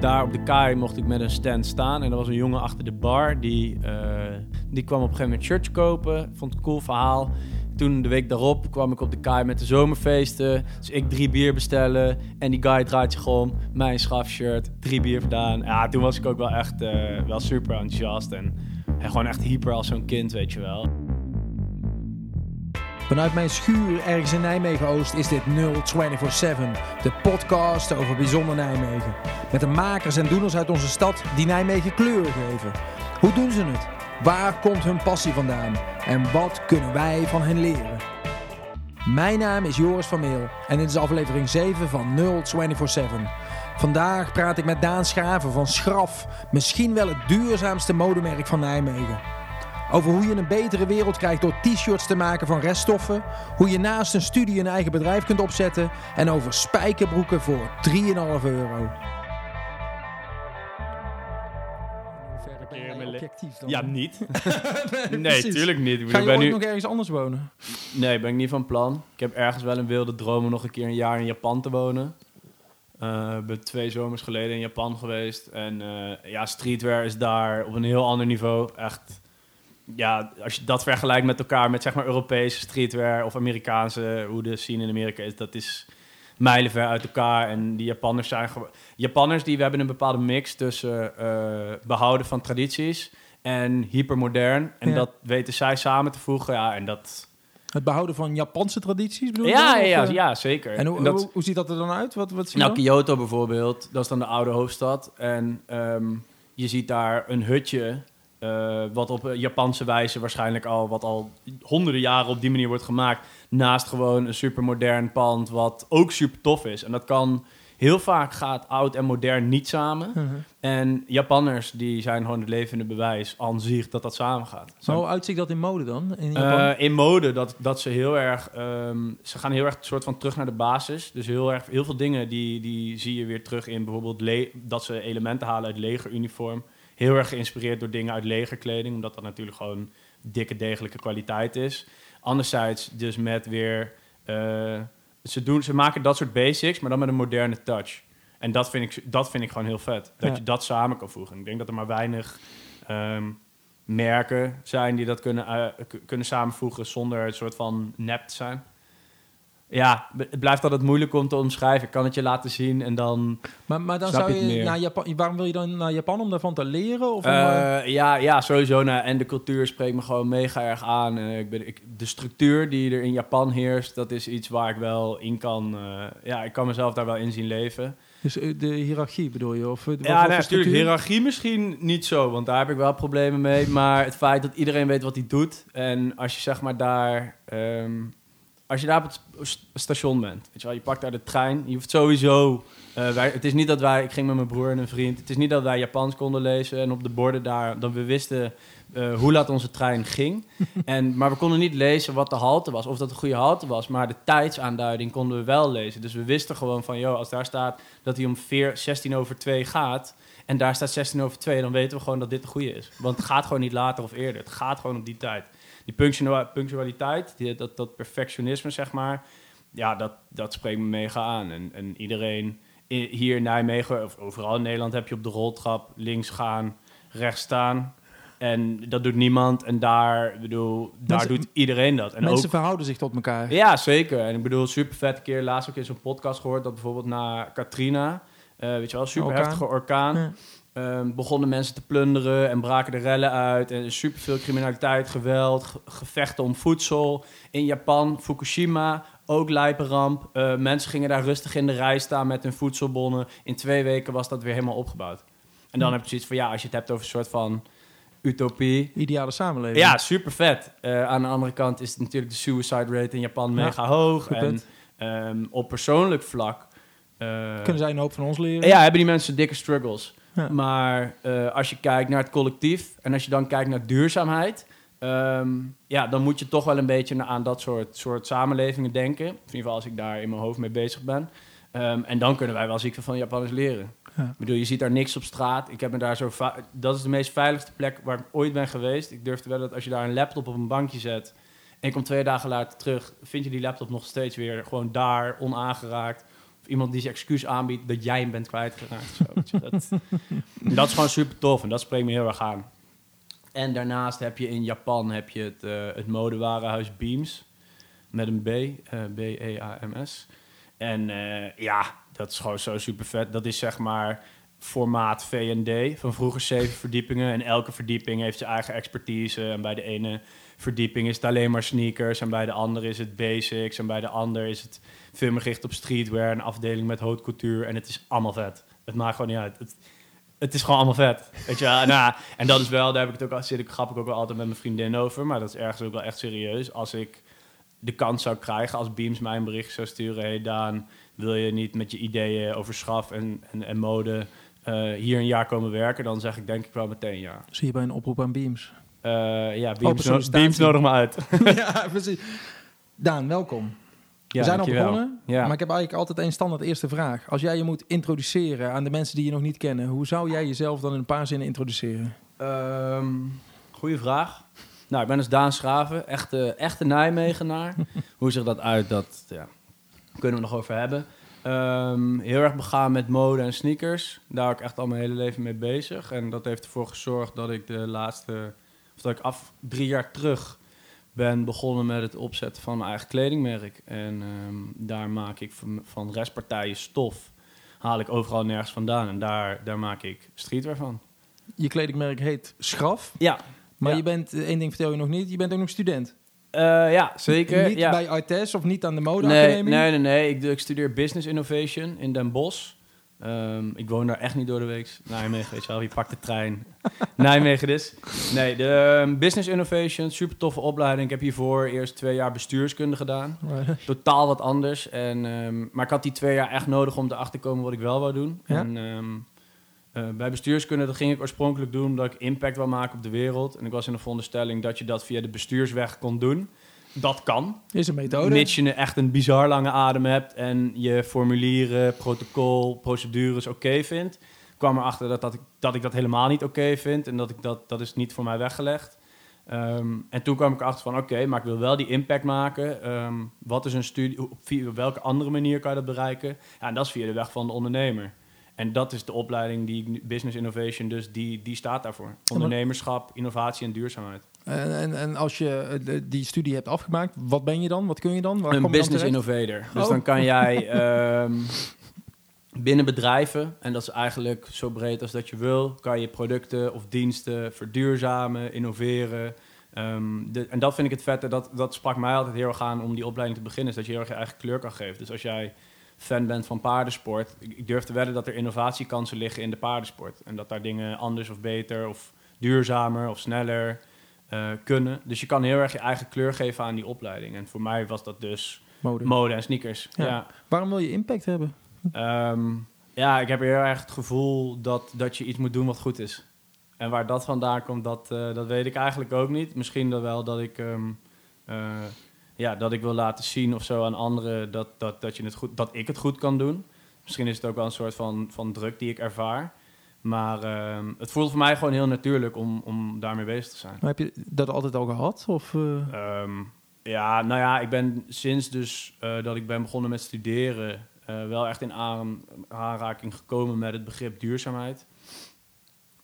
daar op de kaai mocht ik met een stand staan. En er was een jongen achter de bar. Die, eh, die kwam op een gegeven moment shirts kopen. Vond het een cool verhaal. Toen de week daarop kwam ik op de kaai met de zomerfeesten. Dus ik drie bier bestellen. En die guy draait zich om. Mijn schafshirt. Drie bier gedaan. Ja, toen was ik ook wel echt eh, wel super enthousiast. En, en gewoon echt hyper als zo'n kind, weet je wel. Vanuit mijn schuur ergens in Nijmegen-Oost is dit 0247, de podcast over bijzonder Nijmegen. Met de makers en doeners uit onze stad die Nijmegen kleuren geven. Hoe doen ze het? Waar komt hun passie vandaan? En wat kunnen wij van hen leren? Mijn naam is Joris van Meel en dit is aflevering 7 van 0247. Vandaag praat ik met Daan Schaven van Schraf, misschien wel het duurzaamste modemerk van Nijmegen. Over hoe je een betere wereld krijgt door t-shirts te maken van reststoffen. Hoe je naast een studie een eigen bedrijf kunt opzetten. En over spijkerbroeken voor 3,5 euro. Dan? Ja, niet. nee, precies. tuurlijk niet. Ik Ga je ben ooit nu... nog ergens anders wonen? Nee, ben ik niet van plan. Ik heb ergens wel een wilde droom om nog een keer een jaar in Japan te wonen. Eh, Ik ben twee zomers geleden in Japan geweest. En eh, ja, streetwear is daar op een heel ander niveau. Echt, ja, als je dat vergelijkt met elkaar, met zeg maar Europese streetwear of Amerikaanse, hoe de scene in Amerika is, dat is mijlenver uit elkaar. En die Japanners zijn gewoon... Japanners, die, we hebben een bepaalde mix tussen eh, behouden van tradities en hypermodern. En Ja. dat weten zij samen te voegen. Ja, en dat... Het behouden van Japanse tradities bedoel je Ja, dan, ja, eh? ja, zeker. En hoe, En dat- hoe, hoe ziet dat er dan uit? Wat, wat zie je nou, dan? Kyoto bijvoorbeeld, dat is dan de oude hoofdstad. En ehm, je ziet daar een hutje, eh, wat op een Japanse wijze waarschijnlijk al, wat al honderden jaren op die manier wordt gemaakt. Naast gewoon een supermodern pand, wat ook super tof is. En dat kan, heel vaak gaat oud en modern niet samen. Mhm. En Japanners, die zijn gewoon het levende bewijs aan zich dat dat samen gaat. Maar hoe uitziet dat in mode dan? In? Eh, in mode, dat, dat ze heel erg... ehm, ze gaan heel erg soort van terug naar de basis. Dus heel, erg, heel veel dingen die, die zie je weer terug in bijvoorbeeld... dat ze elementen halen uit legeruniform. Heel erg geïnspireerd door dingen uit legerkleding. Omdat dat natuurlijk gewoon dikke, degelijke kwaliteit is. Anderzijds dus met weer... eh, ze, doen, ze maken dat soort basics, maar dan met een moderne touch. En dat vind ik, dat vind ik gewoon heel vet. Dat Ja. je dat samen kan voegen. Ik denk dat er maar weinig... ehm, merken zijn die dat kunnen, eh, kunnen samenvoegen zonder een soort van nep te zijn. Ja, het blijft altijd moeilijk om te omschrijven. Ik kan het je laten zien en dan... maar, maar dan snap zou je naar Japan... Waarom wil je dan naar Japan? Om daarvan te leren? Of eh, Eh, ja, ja, sowieso. Nou, en de cultuur spreekt me gewoon mega erg aan. Ik ben, ik, de structuur die er in Japan heerst, dat is iets waar ik wel in kan... eh, ja, ik kan mezelf daar wel in zien leven. dus de hiërarchie bedoel je? Of, Ja, nee, natuurlijk. Hiërarchie misschien niet zo, want daar heb ik wel problemen mee. Maar het feit dat iedereen weet wat hij doet. En als je zeg maar daar. ehm, als je daar op het st- station bent, weet je wel, je pakt daar de trein. Je hoeft sowieso. eh, wij, het is niet dat wij. Ik ging met mijn broer en een vriend. Het is niet dat wij Japans konden lezen en op de borden daar. Dan we wisten eh, hoe laat onze trein ging. en, maar we konden niet lezen wat de halte was, of dat een goede halte was. Maar de tijdsaanduiding konden we wel lezen. Dus we wisten gewoon van, joh, als daar staat dat hij om veer- 16 over 2 gaat. En daar staat 16 over 2, dan weten we gewoon dat dit de goede is. Want het gaat gewoon niet later of eerder. Het gaat gewoon op die tijd. Die punctua- punctualiteit, die, dat, dat perfectionisme, zeg maar. Ja, dat, dat spreekt me mega aan. En, en iedereen hier in Nijmegen, of overal in Nederland, heb je op de roltrap links gaan, rechts staan. En dat doet niemand. En daar, bedoel, daar Mensen- doet iedereen dat. En Mensen ook, verhouden zich tot elkaar. ja, zeker. En ik bedoel, super vet keer laatst ook in zo'n podcast gehoord dat bijvoorbeeld na Katrina, eh, weet je wel, super Orkaan. heftige orkaan, Ja. Ehm, begonnen mensen te plunderen en braken de rellen uit en super veel criminaliteit, geweld, ge- gevechten om voedsel. In Japan, Fukushima, ook lijpenramp. Eh, mensen gingen daar rustig in de rij staan met hun voedselbonnen. In twee weken was dat weer helemaal opgebouwd. En dan Hm. heb je zoiets van, ja, als je het hebt over een soort van utopie, Ideale samenleving. ja, super vet. Eh, aan de andere kant is het natuurlijk de suicide rate in Japan Ja, mega hoog. En ehm, op persoonlijk vlak eh, Kunnen zij een hoop van ons leren? ja, hebben die mensen dikke struggles. Ja. Maar eh, als je kijkt naar het collectief en als je dan kijkt naar duurzaamheid, ehm, ja, dan moet je toch wel een beetje aan dat soort, soort samenlevingen denken. In ieder geval als ik daar in mijn hoofd mee bezig ben. Ehm, en dan kunnen wij wel ziek van Japanners leren. Ja. Ik bedoel, je ziet daar niks op straat. Ik heb me daar zo dat is de meest veiligste plek waar ik ooit ben geweest. Ik durf te wel dat als je daar een laptop op een bankje zet en je komt twee dagen later terug, vind je die laptop nog steeds weer gewoon daar, onaangeraakt. Iemand die zijn excuus aanbiedt dat jij hem bent kwijtgeraakt. Zo, dat, dat is gewoon super tof en dat spreekt me heel erg aan. En daarnaast heb je in Japan heb je het, eh, het modewarenhuis Beams. Met een B, eh, B-E-A-M-S. En eh, ja, dat is gewoon zo super vet. Dat is zeg maar formaat V&D. Van vroeger zeven verdiepingen. En elke verdieping heeft zijn eigen expertise. En bij de ene verdieping is het alleen maar sneakers. En bij de andere is het basics. En bij de ander is het veel meer gericht op streetwear. Een afdeling met haute couture. En het is allemaal vet. Het maakt gewoon niet uit. Het, het is gewoon allemaal vet. Weet je, nou, en dat is wel, daar heb ik het ook al, grappig ook wel altijd met mijn vriendin over. Maar dat is ergens ook wel echt serieus. Als ik de kans zou krijgen, als Beams mij een bericht zou sturen: hey Daan, wil je niet met je ideeën over schaf en, en, en mode eh, hier een jaar komen werken? Dan zeg ik denk ik wel meteen ja. Zie je bij een oproep aan Beams. Eh, ja, Beams, no- sollicitatie. Beams nodig me uit. ja, precies. Daan, welkom. Ja, We zijn al begonnen, Ja. maar ik heb eigenlijk altijd één standaard eerste vraag. Als jij je moet introduceren aan de mensen die je nog niet kennen, hoe zou jij jezelf dan in een paar zinnen introduceren? Ehm goeie vraag. Nou, ik ben dus Daan Schraven, echte, echte Nijmegenaar. Hoe zich dat uit, dat ja, kunnen we nog over hebben. Ehm, heel erg begaan met mode en sneakers. Daar ben ik echt al mijn hele leven mee bezig. En dat heeft ervoor gezorgd dat ik de laatste... Of dat ik af drie jaar terug ben begonnen met het opzetten van mijn eigen kledingmerk. En ehm, daar maak ik van, van restpartijen stof... haal ik overal nergens vandaan. En daar, daar maak ik streetwear van. Je kledingmerk heet Schraf, Ja, maar Ja. je bent, eh, één ding vertel je nog niet, je bent ook nog student. Eh, ja, zeker. Niet ja. bij Artes of niet aan de nee, modeacademie? nee, nee, nee. Ik, ik studeer Business Innovation in Den Bosch. Ehm, ik woon daar echt niet door de week. Nijmegen, weet je wel. Je pakt de trein. Nijmegen dus. Nee, de ehm, Business Innovation, super toffe opleiding. Ik heb hiervoor eerst twee jaar bestuurskunde gedaan. Totaal wat anders. En, ehm, maar ik had die twee jaar echt nodig om erachter te komen wat ik wel wou doen. Ja. En, eh, bij bestuurskunde, dat ging ik oorspronkelijk doen omdat ik impact wil maken op de wereld. En ik was in de veronderstelling dat je dat via de bestuursweg kon doen. Dat kan. Is een methode. Mits je echt een bizar lange adem hebt en je formulieren, protocol, procedures oké vindt. Ik kwam erachter dat, dat, ik, dat ik dat helemaal niet oké vind en dat ik dat, dat is niet voor mij weggelegd. Ehm, en toen kwam ik erachter van oké, maar ik wil wel die impact maken. Ehm, wat is een studie, hoe- op, via- op welke andere manier kan je dat bereiken? Ja, en dat is via de weg van de ondernemer. En dat is de opleiding die Business Innovation, dus die, die staat daarvoor. Ondernemerschap, innovatie en duurzaamheid. En, en, en als je eh, de- die studie hebt afgemaakt, wat ben je dan? Wat kun je dan? Waar een kom je dan business terecht? innovator. Dus Oh. dan kan jij ehm, binnen bedrijven, en dat is eigenlijk zo breed als dat je wil, kan je producten of diensten verduurzamen, innoveren. Ehm, de, en dat vind ik het vette, dat, dat sprak mij altijd heel erg aan om die opleiding te beginnen, is dat je heel erg je eigen kleur kan geven. Dus als jij fan bent van paardensport, ik, durf te wedden dat er innovatiekansen liggen in de paardensport. En dat daar dingen anders of beter of duurzamer of sneller eh, kunnen. Dus je kan heel erg je eigen kleur geven aan die opleiding. En voor mij was dat dus Mode. mode en sneakers. Ja. Ja, Waarom wil je impact hebben? Ehm, ja ik heb heel erg het gevoel dat, dat je iets moet doen wat goed is. En waar dat vandaan komt, dat, eh, dat weet ik eigenlijk ook niet. Misschien dan wel dat ik, ehm, eh, ja, dat ik wil laten zien of zo aan anderen dat, dat, dat, je het goed, dat ik het goed kan doen. Misschien is het ook wel een soort van, van druk die ik ervaar. Maar ehm, het voelt voor mij gewoon heel natuurlijk om, om daarmee bezig te zijn. Maar heb je dat altijd al gehad? Of, eh, Ehm, ja, nou ja, ik ben sinds dus eh, dat ik ben begonnen met studeren... eh, wel echt in aan, aanraking gekomen met het begrip duurzaamheid.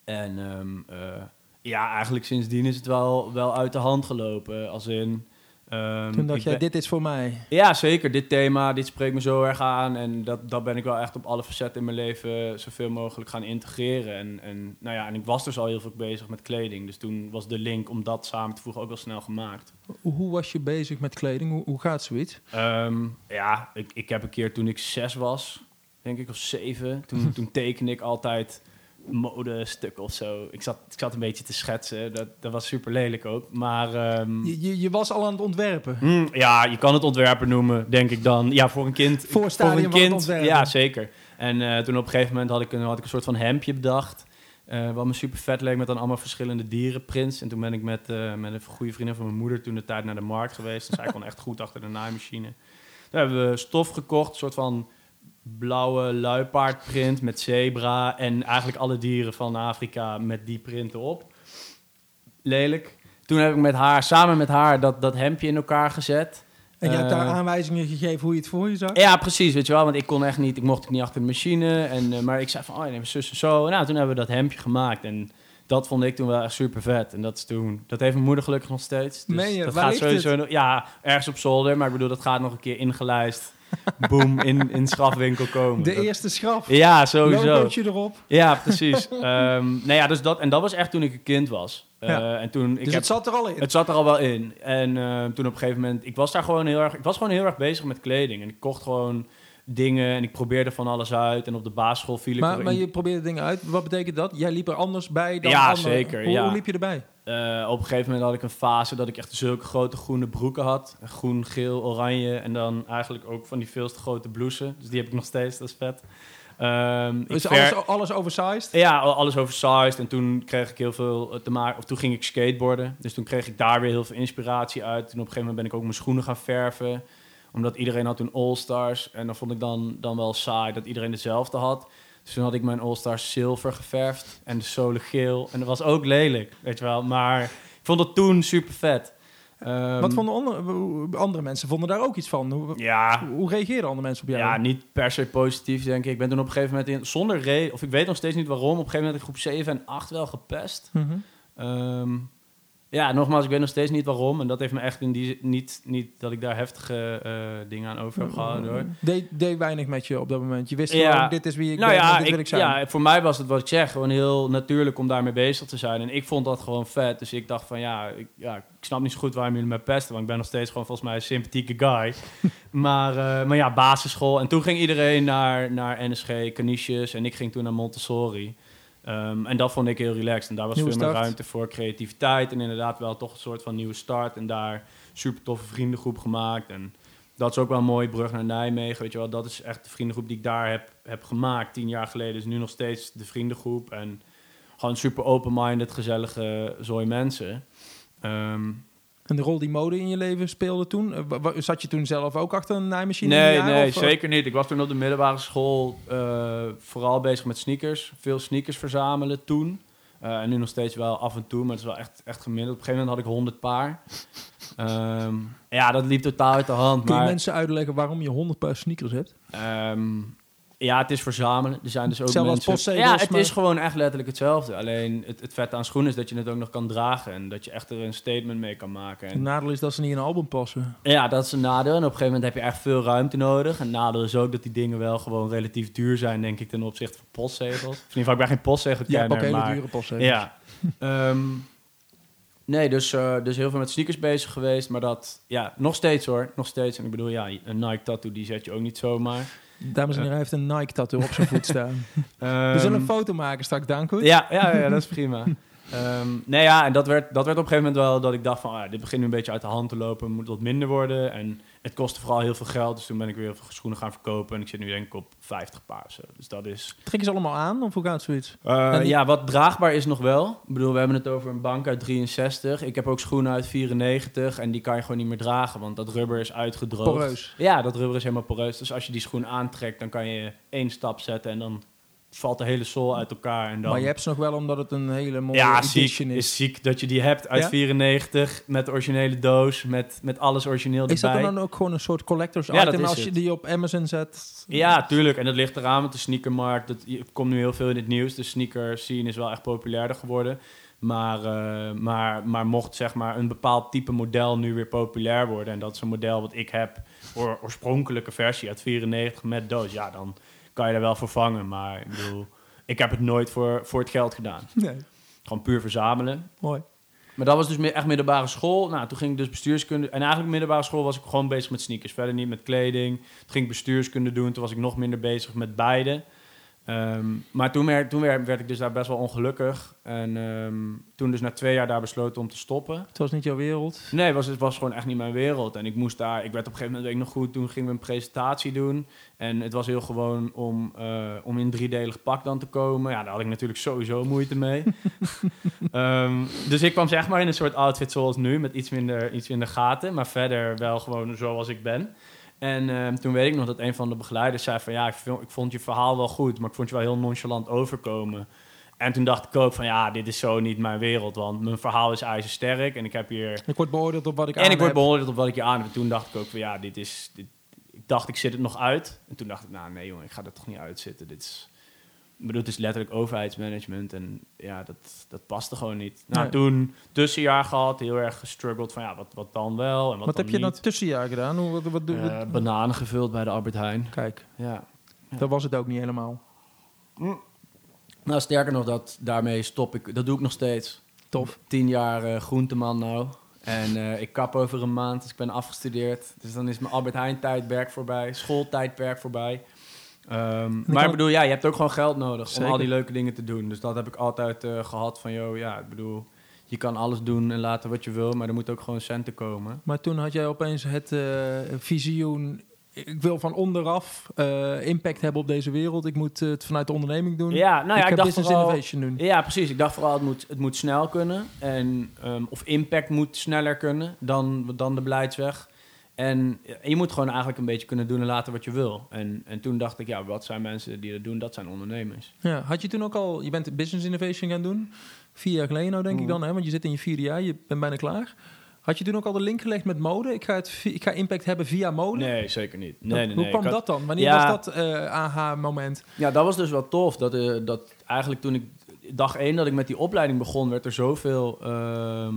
En ehm, eh, ja, eigenlijk sindsdien is het wel, wel uit de hand gelopen. Als in... ehm, toen dacht jij, ben- dit is voor mij. ja, zeker. Dit thema, dit spreekt me zo erg aan. En dat, dat ben ik wel echt op alle facetten in mijn leven zoveel mogelijk gaan integreren. En, en, nou ja, en ik was dus al heel veel bezig met kleding. Dus toen was de link om dat samen te voegen ook wel snel gemaakt. Hoe, was je bezig met kleding? Hoe, hoe gaat zoiets? Ehm, ja, ik, ik heb een keer toen ik zes was, denk ik, of zeven, toen, toen tekende ik altijd modestukken of zo. Ik zat, ik zat een beetje te schetsen. Dat, dat was super lelijk ook. Maar ehm, Je, je, je was al aan het ontwerpen. Hmm, ja, je kan het ontwerper noemen, denk ik dan. Ja, voor een kind. Voor een kind. ontwerpen. Ja, zeker. En eh, toen op een gegeven moment had ik een, had ik een soort van hemdje bedacht. eh, wat me super vet leek met dan allemaal verschillende dierenprints. En toen ben ik met, eh, met een goede vriendin van mijn moeder toen de tijd naar de markt geweest. En zij kon echt goed achter de naaimachine. Toen hebben we stof gekocht, een soort van blauwe luipaardprint met zebra. En eigenlijk alle dieren van Afrika met die print erop. Lelijk. Toen heb ik met haar, samen met haar dat, dat hemdje in elkaar gezet. En je hebt daar Eh, aanwijzingen gegeven hoe je het voor je zag? Ja, precies, weet je wel. Want ik kon echt niet, ik mocht niet achter de machine. En, eh, maar ik zei van, oh, neem zus en zo. En nou, toen hebben we dat hemdje gemaakt. En dat vond ik toen wel echt super vet. En dat is toen, dat heeft mijn moeder gelukkig nog steeds. Dus Meen je? dat gaat sowieso nog, ja, ergens op zolder. Maar ik bedoel, dat gaat nog een keer ingelijst. Boom, in, in de schafwinkel komen. De Dat- eerste schaf. Ja, sowieso. Logootje erop. Ja, precies. Ehm nou ja, dus dat, en dat was echt toen ik een kind was. Eh, Ja. En toen, ik Dus heb, het zat er al in. het zat er al wel in. En eh, toen op een gegeven moment, ik was daar gewoon heel erg, ik was gewoon heel erg bezig met kleding. En ik kocht gewoon dingen en ik probeerde van alles uit. En op de basisschool viel ik maar, maar je probeerde dingen uit. Wat betekent dat? Jij liep er anders bij dan Ja, anderen. zeker, Hoe, ja. hoe liep je erbij? Eh, op een gegeven moment had ik een fase dat ik echt zulke grote groene broeken had. Groen, geel, oranje. En dan eigenlijk ook van die veel te grote blouses. Dus die heb ik nog steeds, dat is vet. Ik ver- alles, alles oversized? Ja, al- alles oversized. En toen kreeg ik heel veel eh, te maken. Of toen ging ik skateboarden. Dus toen kreeg ik daar weer heel veel inspiratie uit. Toen op een gegeven moment ben ik ook mijn schoenen gaan verven. Omdat iedereen had toen All-Stars. En dan vond ik dan, dan wel saai dat iedereen dezelfde had. Dus toen had ik mijn All-Stars zilver geverfd. En de zolen geel. En dat was ook lelijk, weet je wel. Maar ik vond het toen super vet. Ehm, Wat vonden andere, andere mensen? Vonden daar ook iets van? Hoe, Ja, hoe reageerden andere mensen op jou? Ja, niet per se positief, denk ik. Ik ben toen op een gegeven moment in, zonder reden, of ik weet nog steeds niet waarom, op een gegeven moment in groep 7 en 8 wel gepest. Mhm. Ehm, ja, nogmaals, ik weet nog steeds niet waarom. En dat heeft me echt in die niet, niet dat ik daar heftige eh, dingen aan over heb gehouden hoor. Deed, deed weinig met je op dat moment. Je wist Ja. gewoon, dit is wie ik nou ben, ja, dit wil ik zijn. ja, voor mij was het wat ik zeg, gewoon heel natuurlijk om daarmee bezig te zijn. En ik vond dat gewoon vet. Dus ik dacht van ja, ik, ja, ik snap niet zo goed waarom jullie mij pesten. Want ik ben nog steeds gewoon volgens mij een sympathieke guy. maar, eh, maar ja, basisschool. En toen ging iedereen naar, naar NSG, Canisius. En ik ging toen naar Montessori. Ehm, en dat vond ik heel relaxed. En daar was Nieuwe veel meer start. ruimte voor creativiteit. En inderdaad wel toch een soort van nieuwe start. En daar super toffe vriendengroep gemaakt. En dat is ook wel een mooie brug naar Nijmegen. Weet je wel, dat is echt de vriendengroep die ik daar heb, heb gemaakt. Tien jaar geleden is nu nog steeds de vriendengroep. En gewoon super open-minded, gezellige zooi mensen. Ehm, En de rol die mode in je leven speelde toen? eh, Zat je toen zelf ook achter een naaimachine? nee, jaar, nee, of, eh? zeker niet. Ik was toen op de middelbare school eh, vooral bezig met sneakers. Veel sneakers verzamelen toen. En nu nog steeds wel af en toe, maar het is wel echt, echt gemiddeld. Op een gegeven moment had ik 100 paar. Ehm, ja, dat liep totaal uit de hand. Kun je maar, mensen uitleggen waarom je 100 paar sneakers hebt? Ehm, ja, het is verzamelen. Er zijn dus ook mensen... postzegels, ja, het maar- is gewoon echt letterlijk hetzelfde. Alleen het, het vet aan schoenen is dat je het ook nog kan dragen. En dat je echt er een statement mee kan maken. Het En, nadeel is dat ze niet in een album passen. ja, dat is een nadeel. En op een gegeven moment heb je echt veel ruimte nodig. En het nadeel is ook dat die dingen wel gewoon relatief duur zijn, denk ik, ten opzichte van postzegels. Of in ieder geval, ik ben geen Ja, postzegelkenner, ook hele maar... dure postzegels. Ja. Ehm, nee, dus, eh, dus heel veel met sneakers bezig geweest. Maar dat, ja, nog steeds hoor. Nog steeds. En ik bedoel, ja, een Nike tattoo, die zet je ook niet zomaar. Dames en heren, hij heeft een Nike tattoo op zijn voet staan. Ehm, We zullen een foto maken straks, Daan Koet. Ja, ja, ja, dat is prima. Ehm, nee, ja, en dat werd, dat werd op een gegeven moment wel dat ik dacht van, ah, dit begint nu een beetje uit de hand te lopen, moet wat minder worden. En het kostte vooral heel veel geld, dus toen ben ik weer heel veel schoenen gaan verkopen. En ik zit nu denk ik op 50 paar zo. Dus dat is... Trek ze allemaal aan of hoe gaat zoiets? Die- ja, wat draagbaar is nog wel. Ik bedoel, we hebben het over een bank uit 63. Ik heb ook schoenen uit 94 en die kan je gewoon niet meer dragen, want dat rubber is uitgedroogd. Poreus. Ja, dat rubber is helemaal poreus. Dus als je die schoen aantrekt, dan kan je één stap zetten en dan valt de hele sol uit elkaar. En dan... Maar je hebt ze nog wel omdat het een hele mooie ja, ziek, edition is. is. ziek dat je die hebt uit Ja? 94 met de originele doos, met, met alles origineel Is dat erbij. dan ook gewoon een soort collectors Ja, item als je het. die op Amazon zet? Ja, tuurlijk. En dat ligt eraan met de sneakermarkt. Dat komt nu heel veel in het nieuws. De sneaker scene is wel echt populairder geworden. Maar, eh, maar, maar mocht zeg maar een bepaald type model nu weer populair worden... en dat is een model wat ik heb, oor- oorspronkelijke versie uit 94 met doos... ja, dan kan je er wel voor vangen. Maar ik bedoel, ik heb het nooit voor, voor het geld gedaan. Nee, Gewoon puur verzamelen. mooi. Maar dat was dus meer echt middelbare school. Nou, toen ging ik dus bestuurskunde. En eigenlijk middelbare school was ik gewoon bezig met sneakers. Verder niet met kleding. Toen ging ik bestuurskunde doen. Toen was ik nog minder bezig met beide. Ehm, maar toen, werd, toen werd, werd ik dus daar best wel ongelukkig. En ehm, toen dus na twee jaar daar besloten om te stoppen. Het was niet jouw wereld. Nee, het was, het was gewoon echt niet mijn wereld. En ik moest daar... Ik werd op een gegeven moment weet ik nog goed... Toen gingen we een presentatie doen. En het was heel gewoon om, eh, om in een driedelig pak dan te komen. Ja, daar had ik natuurlijk sowieso moeite mee. Ehm, dus ik kwam zeg maar in een soort outfit zoals nu... met iets minder, iets minder gaten. Maar verder wel gewoon zoals ik ben. En ehm, toen weet ik nog dat een van de begeleiders zei van... ja, ik, vond- ik vond je verhaal wel goed... maar ik vond je wel heel nonchalant overkomen. En toen dacht ik ook van ja, dit is zo niet mijn wereld. Want mijn verhaal is ijzersterk en ik heb hier... Ik word beoordeeld op wat ik En aan ik word beoordeeld op wat ik hier aan heb. En toen dacht ik ook van ja, dit is... Dit, ik dacht, ik zit het nog uit. En toen dacht ik, nou nee jongen, ik ga er toch niet uitzitten. Dit is... Ik bedoel, het is letterlijk overheidsmanagement. En ja, dat, dat paste gewoon niet. Nou, Nee. toen tussenjaar gehad, heel erg gestruggeld van ja, wat, wat dan wel en wat, Wat dan heb je dan tussenjaar gedaan? Hoe, wat, wat, doe- Eh, wat- bananen gevuld bij de Albert Heijn. Kijk, Ja. dat was het ook niet helemaal. Nou, sterker nog, dat, daarmee stop ik. Dat doe ik nog steeds. Tof. Tien jaar eh, groenteman nou. En eh, ik kap over een maand, dus ik ben afgestudeerd. Dus dan is mijn Albert Heijn tijdperk voorbij, schooltijdperk voorbij. Ehm, maar ik bedoel, ja, je hebt ook gewoon geld nodig Zeker. om al die leuke dingen te doen. Dus dat heb ik altijd eh, gehad van, joh, ja, ik bedoel, je kan alles doen en laten wat je wil, maar er moet ook gewoon centen komen. Maar toen had jij opeens het eh, visioen... Ik wil van onderaf eh, impact hebben op deze wereld. Ik moet het vanuit de onderneming doen. Ja, nou ja, ik, ik, dacht business vooral, innovation doen. Ja, precies. Ik dacht vooral, het moet, het moet snel kunnen. En, ehm, of impact moet sneller kunnen dan, dan de beleidsweg. En je moet gewoon eigenlijk een beetje kunnen doen en laten wat je wil. En, en toen dacht ik, ja, wat zijn mensen die dat doen? Dat zijn ondernemers. Ja, had je toen ook al... Je bent business innovation gaan doen. Vier jaar geleden nou, denk ik Mhm. dan. Hè? Want je zit in je vierde jaar. Je bent bijna klaar. Had je toen ook al de link gelegd met mode? Ik ga, het, ik ga impact hebben via mode? Nee, zeker niet. Nee, nee, Hoe nee. kwam Ik had- dat dan? Wanneer Ja. was dat eh aha-moment? Ja, dat was dus wel tof. Dat, eh, dat eigenlijk toen ik dag één dat ik met die opleiding begon, werd er zoveel ehm,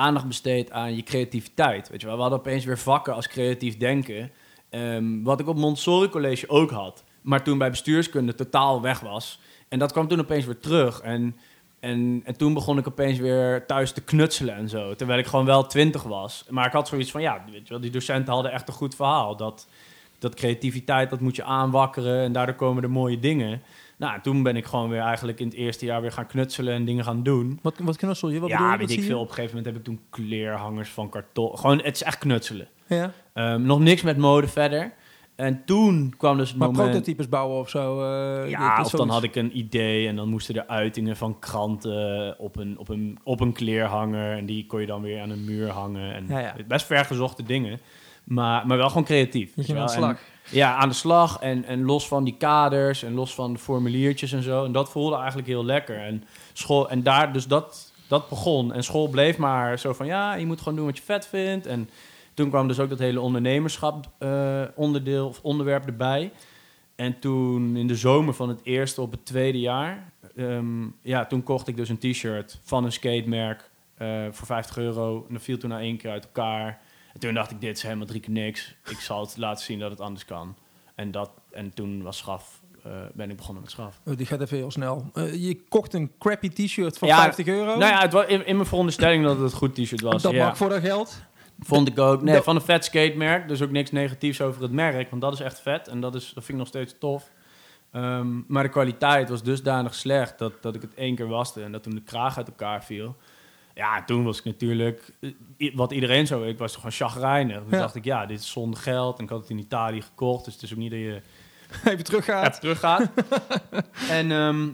aandacht besteed aan je creativiteit. Weet je wel, we hadden opeens weer vakken als creatief denken. ehm, wat ik op Montessori College ook had, maar toen bij bestuurskunde totaal weg was. En dat kwam toen opeens weer terug. En, en, en toen begon ik opeens weer thuis te knutselen en zo. Terwijl ik gewoon wel twintig was. Maar ik had zoiets van, ja, weet je wel, die docenten hadden echt een goed verhaal. Dat, dat creativiteit, dat moet je aanwakkeren en daardoor komen er mooie dingen. Nou, toen ben ik gewoon weer eigenlijk in het eerste jaar weer gaan knutselen en dingen gaan doen. Wat, wat knutsel je? Wat bedoel ja, je? weet ik veel. Op een gegeven moment heb ik toen kleerhangers van karton. Gewoon, het is echt knutselen. Ja. Ehm, nog niks met mode verder. En toen kwam dus het Maar moment... prototypes bouwen of zo? eh, Ja, of dan had ik een idee en dan moesten er uitingen van kranten op een, op een, op een kleerhanger. En die kon je dan weer aan een muur hangen. En Ja, ja. Best vergezochte dingen. Maar, maar wel gewoon creatief. Je wel. En- ja, aan de slag. En, en los van die kaders en los van de formuliertjes en zo. En dat voelde eigenlijk heel lekker. En, school, en daar, dus dat, dat begon. En school bleef maar zo van, ja, je moet gewoon doen wat je vet vindt. En toen kwam dus ook dat hele ondernemerschap eh, onderdeel of onderwerp erbij. En toen in de zomer van het eerste op het tweede jaar, ehm, ja, toen kocht ik dus een t-shirt van een skatemerk eh, voor 50 euro. En dat viel toen na één keer uit elkaar. En toen dacht ik, dit is helemaal drie keer niks. Ik zal het laten zien dat het anders kan. En, dat, en toen was schaf, eh, ben ik begonnen met schaf. Oh, die gaat even heel snel. Eh, je kocht een crappy t-shirt van Ja, 50 euro. Nou ja, het was in, in mijn veronderstelling dat het een goed t-shirt was. dat ja. mag voor dat geld. Vond ik ook. Nee, Dat- van een vet skatemerk. Dus ook niks negatiefs over het merk. Want dat is echt vet. En dat, is, dat vind ik nog steeds tof. Ehm, maar de kwaliteit was dusdanig slecht dat, dat ik het één keer waste. En dat toen de kraag uit elkaar viel. Ja, toen was ik natuurlijk... Wat iedereen zo... Ik was toch gewoon chagrijnig. Toen Ja. dacht ik, ja, dit is zonder geld. En ik had het in Italië gekocht. Dus het is ook niet dat je Even teruggaat. even teruggaat. en, ehm,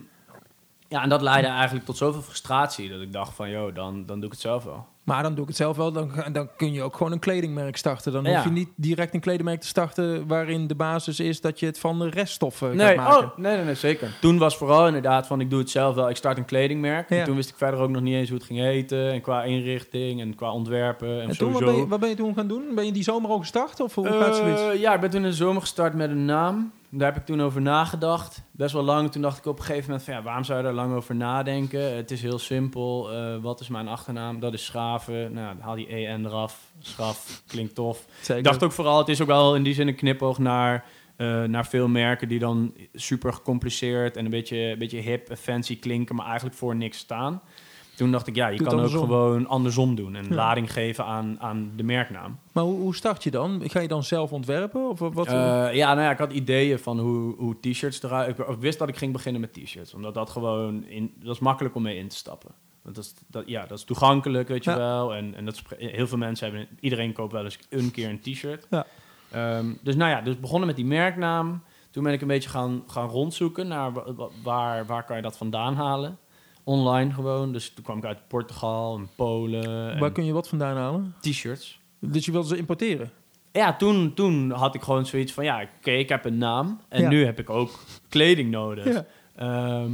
ja, en dat leidde eigenlijk tot zoveel frustratie. Dat ik dacht van, joh, dan, dan doe ik het zelf wel. Maar dan doe ik het zelf wel. Dan, dan kun je ook gewoon een kledingmerk starten. Dan Ja. hoef je niet direct een kledingmerk te starten... waarin de basis is dat je het van de reststoffen Nee, gaat maken. oh, nee, nee, nee, zeker. Toen was vooral inderdaad van ik doe het zelf wel. Ik start een kledingmerk. Ja. En toen wist ik verder ook nog niet eens hoe het ging heten. En qua inrichting en qua ontwerpen. En, En toen, wat ben, je, wat ben je toen gaan doen? Ben je die zomer ook gestart? Of hoe gaat Eh, zoiets? ja, ik ben toen in de zomer gestart met een naam. Daar heb ik toen over nagedacht. Best wel lang. Toen dacht ik op een gegeven moment van ja, waarom zou je daar lang over nadenken? Het is heel simpel. Eh, wat is mijn achternaam? Dat is Nou, haal die EN eraf. Schaf, klinkt tof. Ik dacht ook vooral, het is ook wel in die zin een knipoog naar, eh, naar veel merken die dan super gecompliceerd en een beetje, een beetje hip en fancy klinken, maar eigenlijk voor niks staan. Toen dacht ik, ja, je Doe kan ook gewoon andersom doen en Ja. lading geven aan, aan de merknaam. Maar hoe, hoe start je dan? Ga je dan zelf ontwerpen? Of wat? Eh, ja, nou ja, ik had ideeën van hoe, hoe t-shirts eruit... Ik wist dat ik ging beginnen met t-shirts, omdat dat gewoon... In, dat is makkelijk om mee in te stappen. Want dat is, dat, ja, dat is toegankelijk, weet je Ja. wel. En, en dat is, heel veel mensen hebben... Iedereen koopt wel eens een keer een t-shirt. Ja. Ehm, dus nou ja, dus begonnen met die merknaam. Toen ben ik een beetje gaan, gaan rondzoeken naar wa- wa- waar, waar kan je dat vandaan halen. Online gewoon. Dus toen kwam ik uit Portugal en Polen. en Waar kun je wat vandaan halen? t-shirts. Dus je wil ze importeren? Ja, toen, toen had ik gewoon zoiets van, ja, oké, ik heb een naam. En Ja. nu heb ik ook kleding nodig. Ja. Ehm,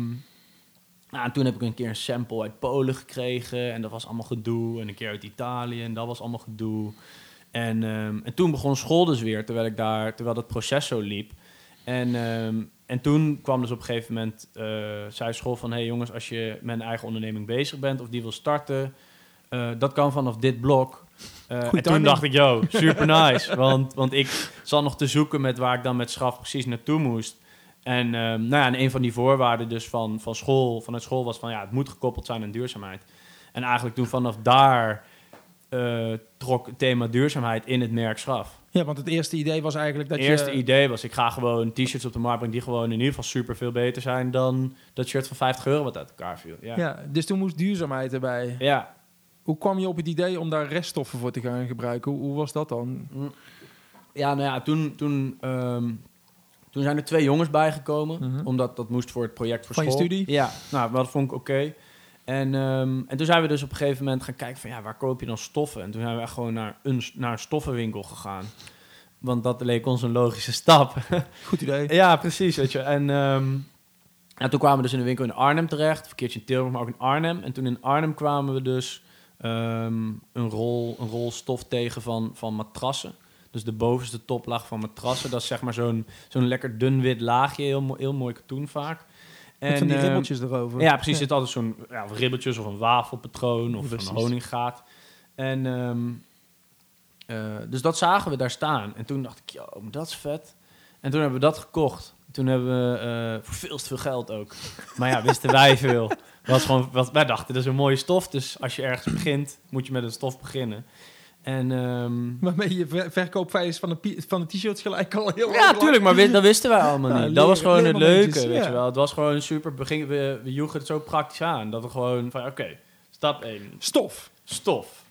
Nou, en toen heb ik een keer een sample uit Polen gekregen. En dat was allemaal gedoe. En een keer uit Italië. En dat was allemaal gedoe. En, ehm, en toen begon school dus weer, terwijl ik daar, terwijl dat proces zo liep. En, ehm, en toen kwam dus op een gegeven moment, eh zei school van... hey jongens, als je met een eigen onderneming bezig bent of die wil starten... eh, dat kan vanaf dit blok. Eh, en toen dacht ik, yo, super nice. want, want ik zat nog te zoeken met waar ik dan met schaf precies naartoe moest. En, ehm, nou ja, en een van die voorwaarden dus van, van school, vanuit school was van... ja, het moet gekoppeld zijn aan duurzaamheid. En eigenlijk toen vanaf daar eh, trok het thema duurzaamheid in het merk schaf. Ja, want het eerste idee was eigenlijk dat Het eerste je... idee was, ik ga gewoon t-shirts op de markt brengen... die gewoon in ieder geval super veel beter zijn dan dat shirt van 50 euro wat uit elkaar viel. Ja, ja. Ja, dus toen moest duurzaamheid erbij. Hoe kwam je op het idee om daar reststoffen voor te gaan gebruiken? Hoe, hoe was dat dan? Mm. Ja, nou ja, toen, toen, ehm, toen zijn er twee jongens bijgekomen. Mhm. Omdat dat moest voor het project voor Van je school. studie? Ja, nou, dat vond ik oké. En, ehm, en toen zijn we dus op een gegeven moment gaan kijken van... ja, waar koop je dan stoffen? En toen zijn we echt gewoon naar een, naar een stoffenwinkel gegaan. Want dat leek ons een logische stap. Goed idee. Ja, precies, weet je. En, ehm, en toen kwamen we dus in een winkel in Arnhem terecht. Een keertje in Tilburg, maar ook in Arnhem. En toen in Arnhem kwamen we dus ehm, een, rol, een rol stof tegen van, van matrassen. Dus de bovenste toplaag van matrassen. Dat is zeg maar zo'n zo'n lekker dun wit laagje. Heel, heel mooi katoen vaak. Met van die ehm, ribbeltjes erover. ja, precies. Er zit altijd zo'n ja, ribbeltjes of een wafelpatroon of Precies. een honinggaat. En ehm, eh, dus dat zagen we daar staan. En toen dacht ik, maar dat is vet. En toen hebben we dat gekocht. Toen hebben we eh, voor veel te veel geld ook. Maar ja, wisten wij veel. Was gewoon, wat, wij dachten, dat is een mooie stof. Dus als je ergens begint, moet je met een stof beginnen. En ehm, Waarmee je ver- verkoopprijs van de, van de t-shirts gelijk al heel ja, tuurlijk, maar dat wisten wij allemaal Nou, niet. Dat was gewoon het leuke, weet ja. je wel. Het was gewoon super, we, gingen, we, we joegen het zo praktisch aan. Dat we gewoon van, oké, stap 1, Stof. stof.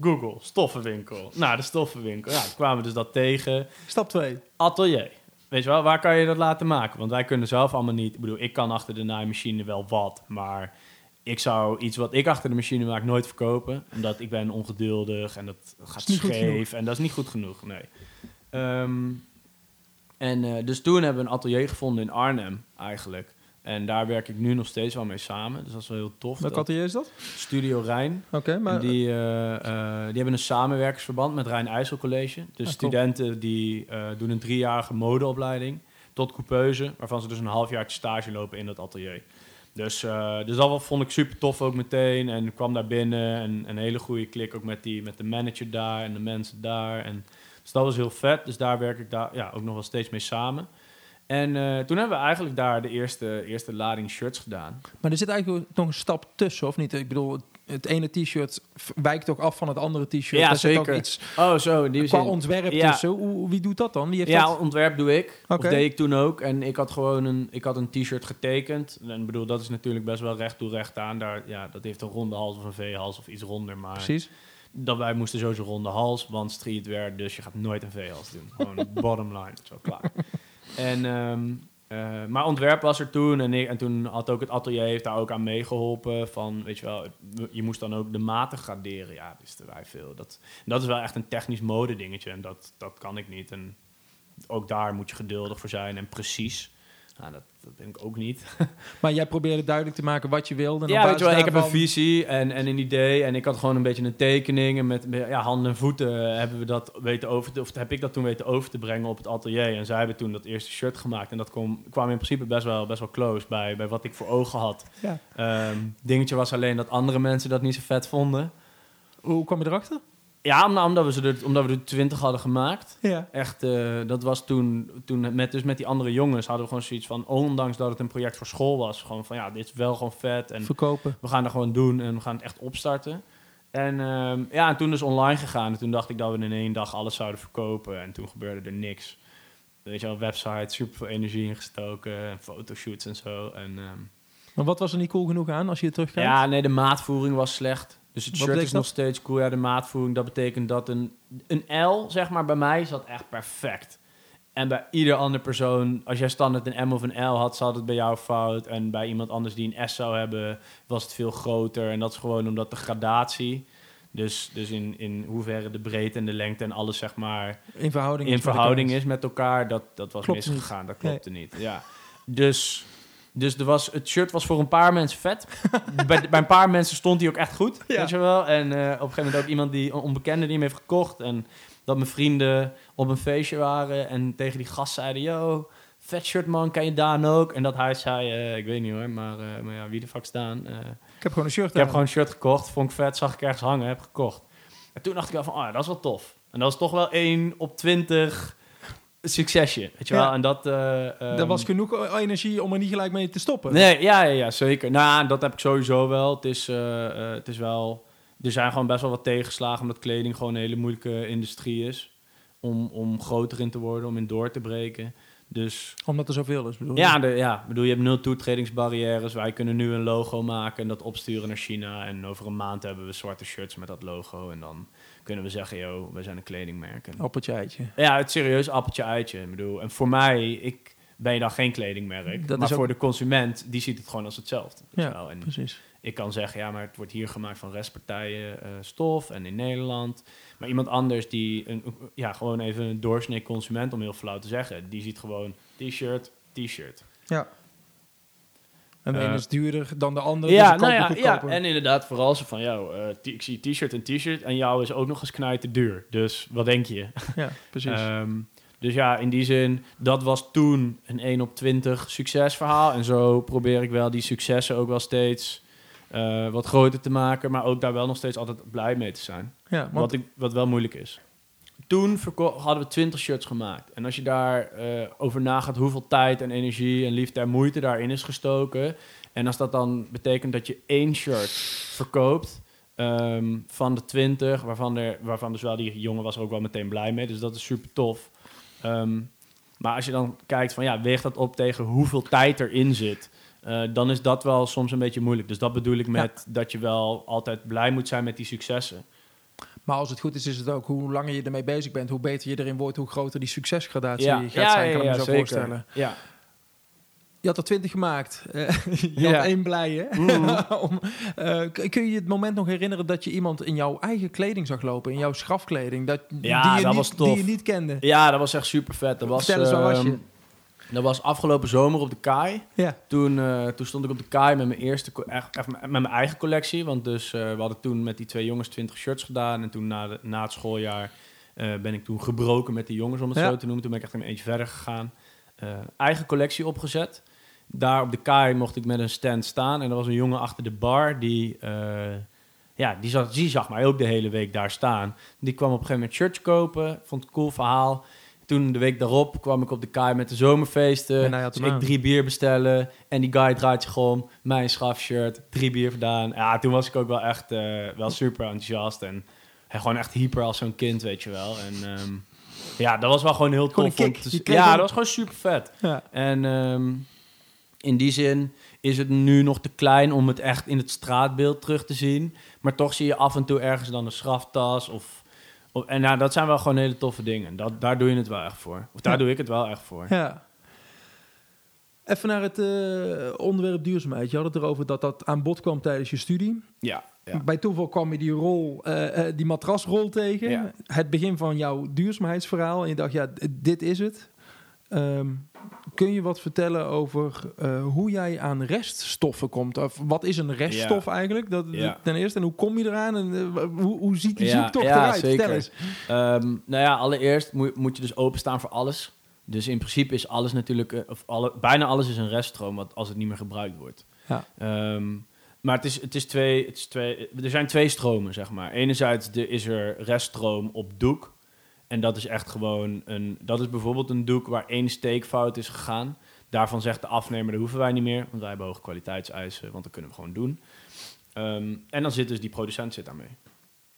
Google, stoffenwinkel. Nou, de stoffenwinkel. Ja, toen kwamen we dus dat tegen. Stap 2. Atelier. Weet je wel, waar kan je dat laten maken? Want wij kunnen zelf allemaal niet... Ik bedoel, ik kan achter de naaimachine wel wat, maar... Ik zou iets wat ik achter de machine maak nooit verkopen. Omdat ik ben ongeduldig en dat gaat scheef. En dat is niet goed genoeg, nee. Ehm, en eh, dus toen hebben we een atelier gevonden in Arnhem, eigenlijk. En daar werk ik nu nog steeds wel mee samen. Dus dat is wel heel tof. Welk Dat- atelier is dat? Studio Rijn. Oké, maar... En die, eh, eh, die hebben een samenwerkingsverband met Rijn IJssel College. Dus Ah, studenten die doen een driejarige modeopleiding tot coupeuse, waarvan ze dus een halfjaartje stage lopen in dat atelier. Dus, eh, dus dat vond ik super tof ook meteen. En kwam daar binnen en een hele goede klik ook met, die, met de manager daar en de mensen daar. En, dus dat was heel vet. Dus daar werk ik daar, ja, ook nog wel steeds mee samen. En eh, toen hebben we eigenlijk daar de eerste, eerste lading shirts gedaan. Maar er zit eigenlijk nog een stap tussen, of niet? Ik bedoel, het- ene t-shirt wijkt toch af van het andere t-shirt? Ja, Daar zit ook zeker. iets Oh, zo, die qua zin. ontwerp Ja. tussen. Hoe, wie doet dat dan? Wie heeft Ja, dat? ontwerp doe ik. Oké. Of deed ik toen ook. En ik had gewoon een, ik had een t-shirt getekend. En ik bedoel, dat is natuurlijk best wel recht toe recht aan. Daar, ja, dat heeft een ronde hals of een V-hals of iets ronder. Maar Precies. dat wij moesten sowieso ronde hals, want streetwear, dus je gaat nooit een V-hals doen. Gewoon bottom line, zo klaar. En, ehm, eh, maar ontwerp was er toen en, en toen had ook het atelier heeft daar ook aan meegeholpen. Van, weet je wel, je moest dan ook de maten graderen. Ja, wisten wij veel. Dat, dat is wel echt een technisch mode dingetje en dat, dat kan ik niet. En ook daar moet je geduldig voor zijn en precies. Nou, dat, dat ben ik ook niet. Maar jij probeerde duidelijk te maken wat je wilde. Ja, weet je wel, ik heb een visie en, en een idee. En ik had gewoon een beetje een tekening. En met ja, handen en voeten hebben we dat weten over te, of heb ik dat toen weten over te brengen op het atelier. En zij hebben toen dat eerste shirt gemaakt. En dat kwam, kwam in principe best wel, best wel close bij, bij wat ik voor ogen had. Ja. Ehm, dingetje was alleen dat andere mensen dat niet zo vet vonden. Hoe kwam je erachter? Ja, om- omdat we, ze er, omdat we er twintig hadden gemaakt. Ja. Echt, eh, dat was toen, toen met, dus met die andere jongens hadden we gewoon zoiets van, ondanks dat het een project voor school was, gewoon van ja, dit is wel gewoon vet. En Verkopen. we gaan er gewoon doen en we gaan het echt opstarten. En ehm, ja, en toen dus online gegaan. En toen dacht ik dat we in één dag alles zouden verkopen. En toen gebeurde er niks. Weet je wel, website, super veel energie ingestoken. En fotoshoots en zo. En, ehm, Maar wat was er niet cool genoeg aan als je het terugkijkt? ja, nee, de maatvoering was slecht. Dus het shirt is nog steeds cool. Ja, de maatvoering, dat betekent dat een, een L, zeg maar, bij mij zat echt perfect. En bij ieder andere persoon, als jij standaard een M of een L had, zat het bij jou fout. En bij iemand anders die een S zou hebben, was het veel groter. En dat is gewoon omdat de gradatie, dus, dus in, in hoeverre de breedte en de lengte en alles, zeg maar, In verhouding, in is met verhouding elkaar. is met elkaar, dat, dat was Klopt misgegaan. niet. Dat klopte niet. Ja. Dus, Dus er was, het shirt was voor een paar mensen vet. bij, bij een paar mensen stond hij ook echt goed, Ja. weet je wel. En eh, op een gegeven moment ook iemand die, een onbekende die hem heeft gekocht. En dat mijn vrienden op een feestje waren en tegen die gast zeiden... Yo, vet shirt man, kan je Daan ook? En dat hij zei, eh, ik weet niet hoor, maar, eh, maar ja, wie de fuck staan? Eh, Ik heb gewoon een shirt ik heb gewoon een shirt gekocht, vond ik vet, zag ik ergens hangen, heb gekocht. En toen dacht ik wel van, oh ja, dat is wel tof. En dat was toch wel 1 op 20 succesje, weet je Ja. wel. En dat... ehm, was genoeg energie om er niet gelijk mee te stoppen. Nee, ja, ja, ja, zeker. Nou, dat heb ik sowieso wel. Het is, eh, eh, het is wel... Er zijn gewoon best wel wat tegenslagen, omdat kleding gewoon een hele moeilijke industrie is. Om, om groter in te worden, om in door te breken. Dus Omdat er zoveel is, bedoel ja, de, ja bedoel, je hebt nul toetredingsbarrières. Wij kunnen nu een logo maken en dat opsturen naar China. En over een maand hebben we zwarte shirts met dat logo. En dan kunnen we zeggen, yo, we zijn een kledingmerk. En Appeltje eitje. ja, het serieus appeltje uitje. Ik bedoel, en voor mij, ik ben je dan geen kledingmerk. Dat maar ook- voor de consument, die ziet het gewoon als hetzelfde. Ja. En Precies. ik kan zeggen, ja, maar het wordt hier gemaakt van restpartijen eh, stof en in Nederland. Maar iemand anders die, een, ja, gewoon even een doorsnee consument, om heel flauw te zeggen, die ziet gewoon t-shirt, t-shirt. Ja. En de ene is duurder dan de andere. Ja, dus nou ja, ja, en inderdaad, vooral zo van, jou, eh, ik zie t-shirt en t-shirt en jou is ook nog eens knijten duur. Dus wat denk je? Ja, precies. Ehm, dus ja, in die zin, dat was toen een 1 op 20 succesverhaal. En zo probeer ik wel die successen ook wel steeds eh, wat groter te maken. Maar ook daar wel nog steeds altijd blij mee te zijn. ja, want Wat, ik, wat wel moeilijk is. Toen hadden we 20 shirts gemaakt. En als je daar eh, over nagaat hoeveel tijd en energie en liefde en moeite daarin is gestoken. En als dat dan betekent dat je één shirt verkoopt ehm, van de 20, waarvan, er, waarvan dus wel die jongen was er ook wel meteen blij mee. Dus dat is super tof. Ehm, maar als je dan kijkt van ja, weegt dat op tegen hoeveel tijd erin zit. eh, dan is dat wel soms een beetje moeilijk. Dus dat bedoel ik met dat je wel altijd blij moet zijn met die successen. Maar als het goed is, is het ook hoe langer je ermee bezig bent, hoe beter je erin wordt, hoe groter die succesgradatie Ja, gaat ja, zijn, kan ik me zo zeker. voorstellen. Ja. Je had er twintig gemaakt. Je Ja. had één blije. Mhm. Om, eh, kun je je het moment nog herinneren dat je iemand in jouw eigen kleding zag lopen, in jouw schafkleding, dat, Ja, die, je dat niet, was tof. die je niet kende? ja, dat was echt super vet. Dat was, Vertel eens, waar was ehm, je? Dat was afgelopen zomer op de Kaai. Ja. Toen, eh, toen stond ik op de Kaai met mijn eerste, echt, echt met mijn eigen collectie. Want dus eh, we hadden toen met die twee jongens 20 shirts gedaan. En toen na, de, na het schooljaar eh, ben ik toen gebroken met die jongens, om het Ja. zo te noemen. Toen ben ik echt een eentje verder gegaan. Eigen collectie opgezet. Daar op de Kaai mocht ik met een stand staan. En er was een jongen achter de bar die... ja, die zag, die zag mij ook de hele week daar staan. Die kwam op een gegeven moment shirts kopen. Vond het een cool verhaal. Toen de week daarop kwam ik op de kaai met de zomerfeesten. En hij had dus ik drie bier bestellen. En die guy draait zich om. Mijn schafshirt. Drie bier gedaan. Ja, toen was ik ook wel echt eh, wel super enthousiast. En gewoon echt hyper als zo'n kind, weet je wel. En ehm, ja, dat was wel gewoon heel Gewoon tof. te kreeg ja, dat was gewoon super vet. Ja. En ehm, in die zin is het nu nog te klein om het echt in het straatbeeld terug te zien. Maar toch zie je af en toe ergens dan een schaftas of... en nou, dat zijn wel gewoon hele toffe dingen. Dat, daar doe je het wel echt voor. Of daar Ja. doe ik het wel echt voor. Ja. Even naar het eh, onderwerp duurzaamheid. Je had het erover dat dat aan bod kwam tijdens je studie. Ja, ja. Bij toeval kwam je die rol, eh, eh, die matrasrol tegen. Ja. Het begin van jouw duurzaamheidsverhaal. En je dacht, ja, dit is het. Ehm, kun je wat vertellen over eh, hoe jij aan reststoffen komt? Of wat is een reststof eigenlijk? Dat, Ja. Ten eerste, en hoe kom je eraan? En eh, hoe, hoe ziet die Ja, zoektocht ja, eruit? zeker. Eens. Ehm, nou ja, allereerst moet, moet je dus openstaan voor alles. Dus in principe is alles natuurlijk, eh, of alle, bijna alles is een reststroom wat, als het niet meer gebruikt wordt. Ja. Ehm, maar het is, het is twee, het is twee, er zijn twee stromen, zeg maar. Enerzijds de, is er reststroom op doek. En dat is echt gewoon een, dat is bijvoorbeeld een doek waar één steekfout is gegaan. Daarvan zegt de afnemer, dat hoeven wij niet meer, want wij hebben hoge kwaliteitseisen, want dat kunnen we gewoon doen. Ehm, en dan zit dus die producent zit daarmee.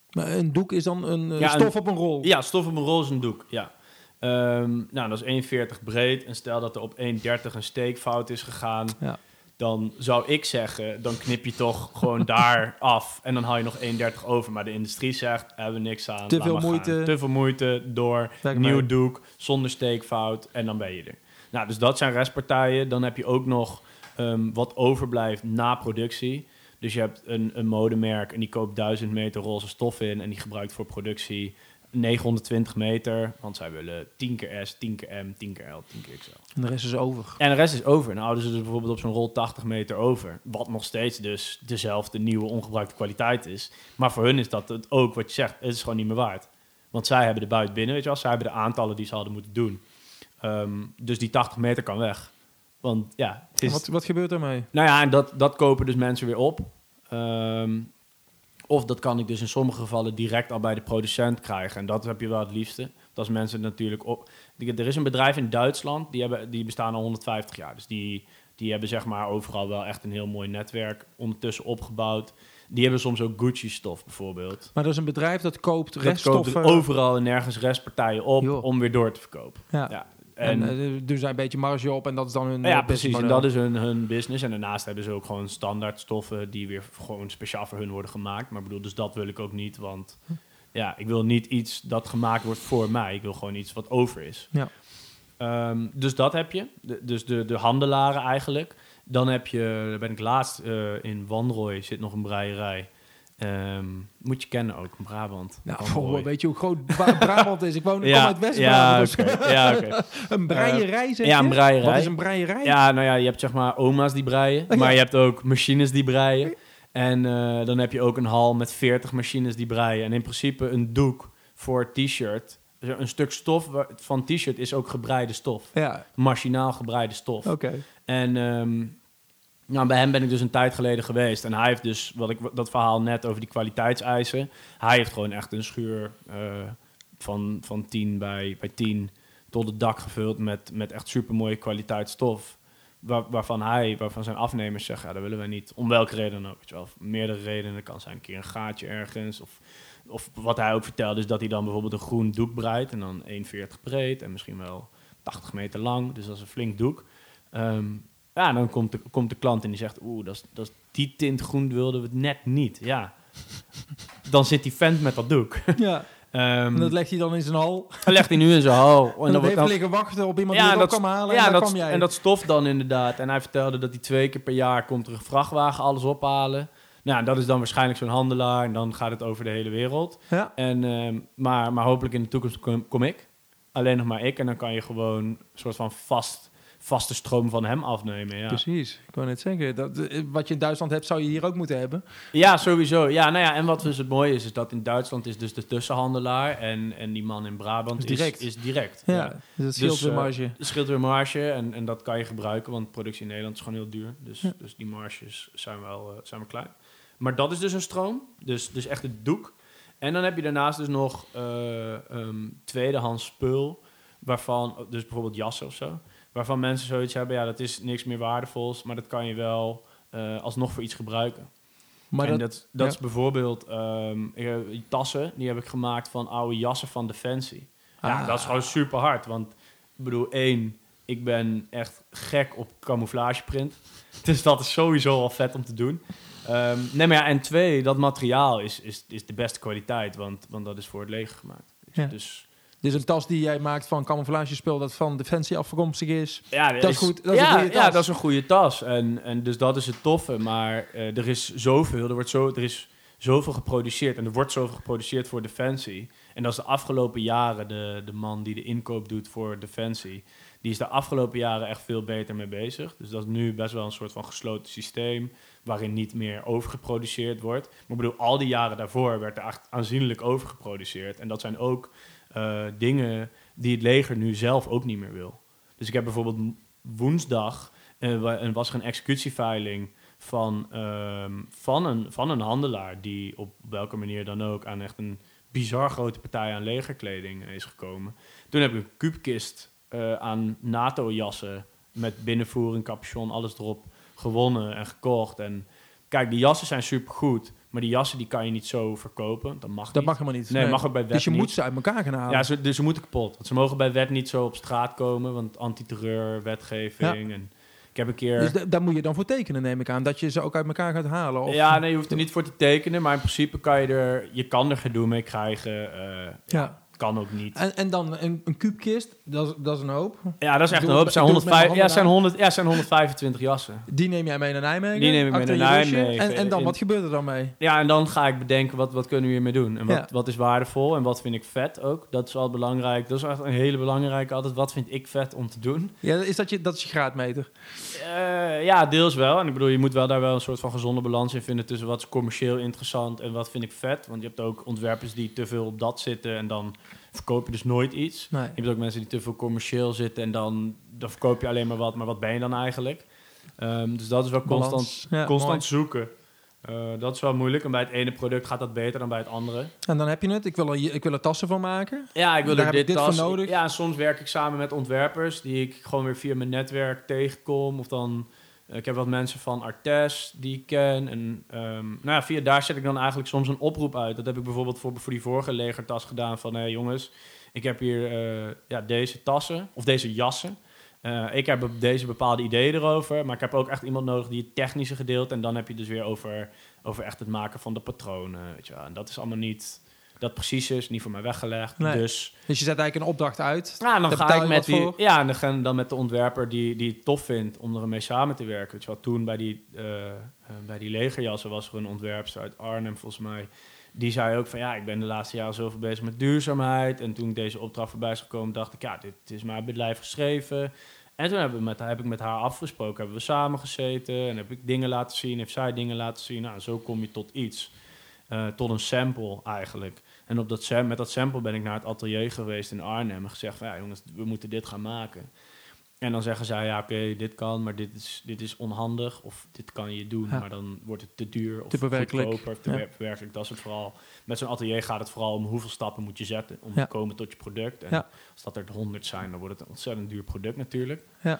Maar een doek is dan een eh, Ja, stof een- op een rol. Ja, stof op een rol is een doek, ja. Ehm, nou, dat is 1,40 breed. En stel dat er op 1,30 een steekfout is gegaan... Ja. Dan zou ik zeggen, dan knip je toch gewoon daar af... en dan haal je nog 1,30 over. Maar de industrie zegt, hebben we niks aan. Te veel gaan. moeite. Te veel moeite, door, nieuw mee. doek, zonder steekfout... en dan ben je er. Nou, dus dat zijn restpartijen. Dan heb je ook nog ehm, wat overblijft na productie... Dus je hebt een, een modemerk en die koopt duizend meter roze stof in en die gebruikt voor productie 920 meter, want zij willen 10 keer S, 10 keer M, 10 keer L, 10 keer XL. En de rest is over. En de rest is over. Nou houden ze dus bijvoorbeeld op zo'n rol 80 meter over. Wat nog steeds dus dezelfde nieuwe ongebruikte kwaliteit is. Maar voor hun is dat het ook wat je zegt. Het is gewoon niet meer waard. Want zij hebben de buit binnen, weet je wel. Zij hebben de aantallen die ze hadden moeten doen. Ehm, dus die 80 meter kan weg. Want ja, het is... Wat, wat gebeurt ermee? Nou ja, en dat, dat kopen dus mensen weer op. Ehm, of dat kan ik dus in sommige gevallen direct al bij de producent krijgen. En dat heb je wel het liefste. Dat als mensen natuurlijk op... Er is een bedrijf in Duitsland, die, hebben, die bestaan al 150 jaar. Dus die, die hebben zeg maar overal wel echt een heel mooi netwerk ondertussen opgebouwd. Die hebben soms ook Gucci-stof bijvoorbeeld. Maar dat is een bedrijf dat koopt Dat reststoffen. kopen overal en nergens restpartijen op om weer door te verkopen. Ja. Ja. En, En, eh, doen zij een beetje marge op en dat is dan hun ja, eh, precies. En dat is hun, hun business. En daarnaast hebben ze ook gewoon standaard stoffen die weer gewoon speciaal voor hun worden gemaakt. Maar ik bedoel, dus dat wil ik ook niet. Want ja, ik wil niet iets dat gemaakt wordt voor mij. Ik wil gewoon iets wat over is. Ja. Ehm, dus dat heb je. De- dus de, de handelaren eigenlijk. Dan heb je, daar ben ik laatst eh, in Wanrooy, zit nog een breierij. Ehm, moet je kennen ook, Brabant. Nou, voor, weet je hoe groot Bra- Brabant is? Ik woon ja, uit ja, West-Brabant. dus oké. ja, een breierij, zeg ja, je? een breierij. Wat is een breierij? Ja, nou ja, je hebt zeg maar oma's die breien, Ja. maar je hebt ook machines die breien. En eh, dan heb je ook een hal met 40 machines die breien. En in principe een doek voor t-shirt. Een stuk stof van t-shirt is ook gebreide stof. Ja, Machinaal gebreide stof. oké. En ehm, nou, bij hem ben ik dus een tijd geleden geweest. En hij heeft dus, wat ik dat verhaal net over die kwaliteitseisen. Hij heeft gewoon echt een schuur eh, van, van 10 bij, bij 10 tot het dak gevuld met, met echt supermooie kwaliteit stof. Waar, waarvan hij, waarvan zijn afnemers zeggen, ja, dat willen wij niet. Om welke reden dan ook. Weet wel. Meerdere redenen. Het kan zijn een keer een gaatje ergens. Of, of wat hij ook vertelde, is dat hij dan bijvoorbeeld een groen doek breidt. En dan 1,40 breed en misschien wel 80 meter lang. Dus dat is een flink doek. Ehm, ja, dan komt de, komt de klant en die zegt... Oeh, dat is, dat is, die tint groen wilden we het net niet. Ja. dan zit die vent met dat doek. Ja, Ehm en dat legt hij dan in zijn hal. dan legt hij nu in zijn hal. En En dan dan wordt heeft dan liggen wachten op iemand Ja, die het dat- kan halen. ja, en dan dat, kwam jij. en dat stof dan inderdaad. En hij vertelde dat hij twee keer per jaar komt er een vrachtwagen alles ophalen. Nou, dat is dan waarschijnlijk zo'n handelaar. En dan gaat het over de hele wereld. ja. En, ehm, maar, maar hopelijk in de toekomst kom, kom ik. Alleen nog maar ik. En dan kan je gewoon een soort van vast, vaste stroom van hem afnemen. Ja, Precies, ik wou net zeggen. Dat, eh, wat je in Duitsland hebt, zou je hier ook moeten hebben. ja sowieso. Ja, nou ja, en wat dus het mooie is, is dat in Duitsland is dus de tussenhandelaar. En, en die man in Brabant Is direct. Is, is direct. Ja, dus dat scheelt Dus, weer eh, marge. Het scheelt weer marge en, en dat kan je gebruiken, want productie in Nederland is gewoon heel duur. Dus, Ja. dus die marges zijn wel, eh, zijn wel klein. Maar dat is dus een stroom, dus, dus echt het doek. En dan heb je daarnaast dus nog eh ehm, tweedehands spul, waarvan, dus bijvoorbeeld jassen of zo, waarvan mensen zoiets hebben, ja, dat is niks meer waardevols, maar dat kan je wel eh, alsnog voor iets gebruiken. Maar en dat, dat, dat ja. is bijvoorbeeld ehm, tassen, die heb ik gemaakt van oude jassen van Defensie. Ja, Ah. dat is gewoon super hard. Want ik bedoel, één, ik ben echt gek op camouflageprint. Dus dat is sowieso al vet om te doen. Ehm, nee, maar ja, en twee, dat materiaal is, is, is de beste kwaliteit, want, want dat is voor het leger gemaakt. Dus, Ja. dus Is een tas die jij maakt van camouflagespul dat van Defensie afkomstig is. ja, Dat is goed, dat is ja, een goede tas. Ja, dat is een goede tas. En, en dus dat is het toffe. Maar eh, er is zoveel, er, wordt zo, er is zoveel geproduceerd. En er wordt zoveel geproduceerd voor Defensie. En dat is de afgelopen jaren de, de man die de inkoop doet voor Defensie. Die is de afgelopen jaren echt veel beter mee bezig. Dus dat is nu best wel een soort van gesloten systeem. Waarin niet meer overgeproduceerd wordt. Maar ik bedoel, al die jaren daarvoor werd er aanzienlijk overgeproduceerd. En dat zijn ook eh, dingen die het leger nu zelf ook niet meer wil. Dus ik heb bijvoorbeeld woensdag en was er een executieveiling van, ehm, van, een, van een handelaar die op welke manier dan ook aan echt een bizar grote partij aan legerkleding is gekomen. Toen heb ik een kuubkist eh, aan NATO-jassen met binnenvoering, capuchon, alles erop gewonnen en gekocht. En kijk, die jassen zijn supergoed, maar die jassen die kan je niet zo verkopen. Dat mag Dat niet. mag helemaal niet. Nee, mag ook bij wet Dus je niet. moet ze uit elkaar gaan halen. Ja, ze, dus ze moeten kapot. Want ze mogen bij wet niet zo op straat komen, want antiterreur, wetgeving. En ik heb een keer. Dus da- daar moet je dan voor tekenen, neem ik aan. Dat je ze ook uit elkaar gaat halen. Of... ja, nee, je hoeft er niet voor te tekenen, maar in principe kan je er, je kan er gedoe mee krijgen. eh, ja. Ja. Kan ook niet. En, en dan een, een kuubkist, dat, is- dat is een hoop. Ja, dat is echt Doe een hoop. zijn, doe het met 105, mijn ja, zijn, handen 100, ja, zijn 125 jassen. Die neem jij mee naar Nijmegen. Die neem ik mee naar. Nijmegen. En, en dan, wat gebeurt er dan mee? Ja, en dan ga ik bedenken wat, wat kunnen we hiermee doen. En wat, Ja. wat is waardevol en wat vind ik vet ook. Dat is wel belangrijk. Dat is echt een hele belangrijke altijd. Wat vind ik vet om te doen? Ja, is dat, je, dat is je graadmeter. Eh, ja, deels wel. En ik bedoel, je moet wel daar wel een soort van gezonde balans in vinden tussen wat is commercieel interessant en wat vind ik vet. Want je hebt ook ontwerpers die te veel op dat zitten en dan verkoop je dus nooit iets. Nee. Je hebt ook mensen die te veel commercieel zitten en dan, dan verkoop je alleen maar wat, maar wat ben je dan eigenlijk? Ehm, dus dat is wel Balans. constant, Ja, constant mooi. zoeken. Eh, dat is wel moeilijk. En bij het ene product gaat dat beter dan bij het andere. En dan heb je het. Ik wil er, ik wil er tassen van maken. Ja, ik wil Daar er dit, tas- nodig. Ja, en soms werk ik samen met ontwerpers die ik gewoon weer via mijn netwerk tegenkom. Of dan, ik heb wat mensen van Artes die ik ken. En ehm, nou ja, via daar zet ik dan eigenlijk soms een oproep uit. Dat heb ik bijvoorbeeld voor, voor die vorige legertas gedaan van... hé jongens, ik heb hier eh, ja, deze tassen of deze jassen. Eh, ik heb deze bepaalde ideeën erover, maar ik heb ook echt iemand nodig die het technische gedeelte... en dan heb je dus weer over, over echt het maken van de patronen, weet je wel. En dat is allemaal niet... Dat precies is, niet voor mij weggelegd. Nee. Dus Dus je zet eigenlijk een opdracht uit. ja, dan ga ik met die, voor? ja, en dan, dan met de ontwerper die, die het tof vindt om er mee samen te werken. Weet je wel, toen bij die, eh, bij die legerjassen was er een ontwerpster uit Arnhem, volgens mij. Die zei ook van ja, ik ben de laatste jaren zoveel bezig met duurzaamheid. En toen deze opdracht voorbij is gekomen, dacht ik ja, dit is mijn bedrijf geschreven. En toen hebben we met, heb ik met haar afgesproken, hebben we samen gezeten en heb ik dingen laten zien, heeft zij dingen laten zien. Nou, zo kom je tot iets. Eh, tot een sample eigenlijk. En op dat met dat sample ben ik naar het atelier geweest in Arnhem en gezegd van ja jongens, we moeten dit gaan maken. En dan zeggen zij ja oké, dit kan, maar dit is, dit is onhandig of dit kan je doen, Ja. maar dan wordt het te duur of Te bewerkelijk. goedkoper te Ja. bewerkelijk. Dat is het vooral. Met zo'n atelier gaat het vooral om hoeveel stappen moet je zetten om Ja. te komen tot je product. En als dat er honderd zijn, dan wordt het een ontzettend duur product natuurlijk. Ja.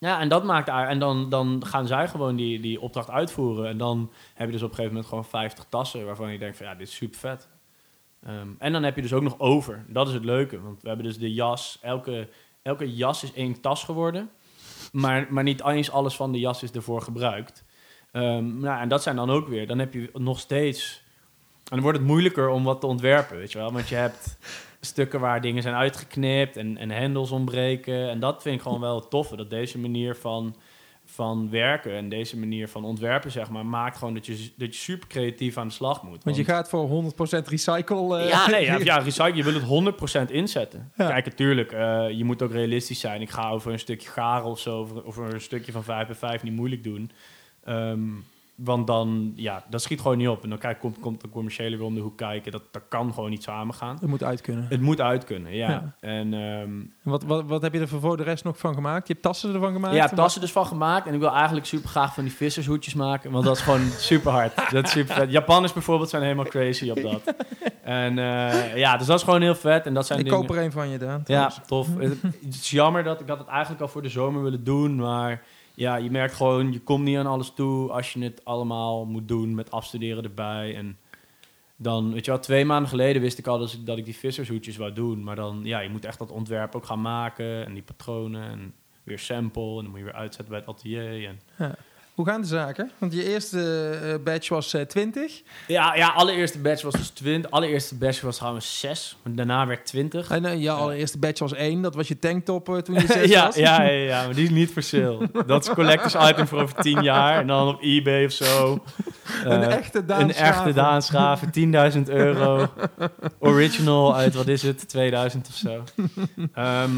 Ja, en dat maakt en dan, dan gaan zij gewoon die, die opdracht uitvoeren. En dan heb je dus op een gegeven moment gewoon 50 tassen waarvan je denkt van ja, dit is super vet. Ehm, en dan heb je dus ook nog over. Dat is het leuke, want we hebben dus de jas. Elke, elke jas is één tas geworden. Maar, maar niet eens alles van de jas is ervoor gebruikt. Ehm, nou, en dat zijn dan ook weer. Dan heb je nog steeds. En dan wordt het moeilijker om wat te ontwerpen, weet je wel. Want je hebt stukken waar dingen zijn uitgeknipt en, en hendels ontbreken. En dat vind ik gewoon wel toffe. Dat deze manier van, van werken en deze manier van ontwerpen, zeg maar, maakt gewoon dat je, dat je super creatief aan de slag moet. Want je gaat voor 100% recycle. eh, Ja, nee, ja, ja, recycle, je wil het 100% inzetten. Ja. Kijk, natuurlijk, eh, je moet ook realistisch zijn. Ik ga over een stukje garen of zo, over, over een stukje van 5 bij 5 niet moeilijk doen. Ehm, want dan, ja, dat schiet gewoon niet op. En dan kijk, komt, komt de commerciële weer om de hoek kijken. Dat, dat kan gewoon niet samengaan. Het moet uit kunnen. Het moet uit kunnen, ja. Ja. En ehm, Wat, wat, wat heb je er voor de rest nog van gemaakt? Je hebt tassen ervan gemaakt? ja, tassen dus van gemaakt. En ik wil eigenlijk super graag van die vissershoedjes maken. Want dat is gewoon super hard. Dat is super vet. Japanners bijvoorbeeld zijn helemaal crazy op dat. En eh, ja, dus dat is gewoon heel vet. En dat zijn Ik dingen... koop er een van je, Daan. Ja, tof. het het is jammer dat ik had het eigenlijk al voor de zomer willen doen, maar ja, je merkt gewoon, je komt niet aan alles toe als je het allemaal moet doen met afstuderen erbij. En dan, weet je wel, twee maanden geleden wist ik al dat ik, dat die vissershoedjes wou doen, maar dan, ja, je moet echt dat ontwerp ook gaan maken en die patronen en weer sample en dan moet je weer uitzetten bij het atelier. En Hoe gaan de zaken? Want je eerste eh, batch was eh 20. ja, ja, allereerste batch was dus 20, allereerste batch was trouwens 6, maar daarna werd 20. En eh, je allereerste batch was 1. Dat was je tanktop eh, toen je 6 ja, was. ja, ja, ja, maar die is niet voor sale. Dat is collectors item voor over 10 jaar. En dan op eBay of zo. Een Eh, echte Daan Een echte Daan Schaven, 10.000 euro. Original uit, wat is het, 2000 of zo. Ehm,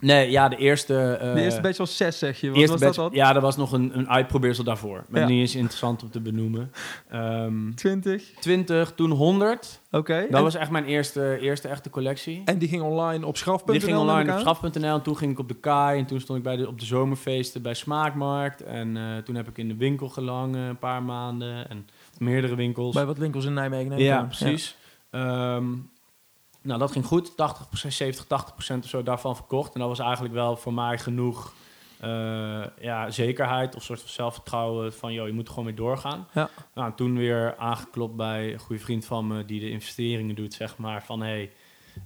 nee, ja, de eerste... eh, De eerste batch was 6, zeg je. Wat eerste was batch- dat dan? Ja, dat was nog een, een uitprobeersel daarvoor. Maar Ja. niet eens interessant om te benoemen. Ehm 20. 20, toen 100. Oké. Dat En, was echt mijn eerste, eerste echte collectie. en die ging online op schraf.nl. Die ging online op aan? schaf.nl en toen ging ik op de kaai en toen stond ik bij de, op de zomerfeesten bij Smaakmarkt. En eh, toen heb ik in de winkel gelangen een paar maanden en meerdere winkels. Bij wat winkels in Nijmegen. ja, aan. Nou, dat ging goed. 80%, 70, 80% of zo daarvan verkocht. En dat was eigenlijk wel voor mij genoeg eh, ja, zekerheid of soort van zelfvertrouwen van, joh, je moet er gewoon mee doorgaan. Ja. Nou, toen weer aangeklopt bij een goede vriend van me die de investeringen doet, zeg maar, van, hé, hey,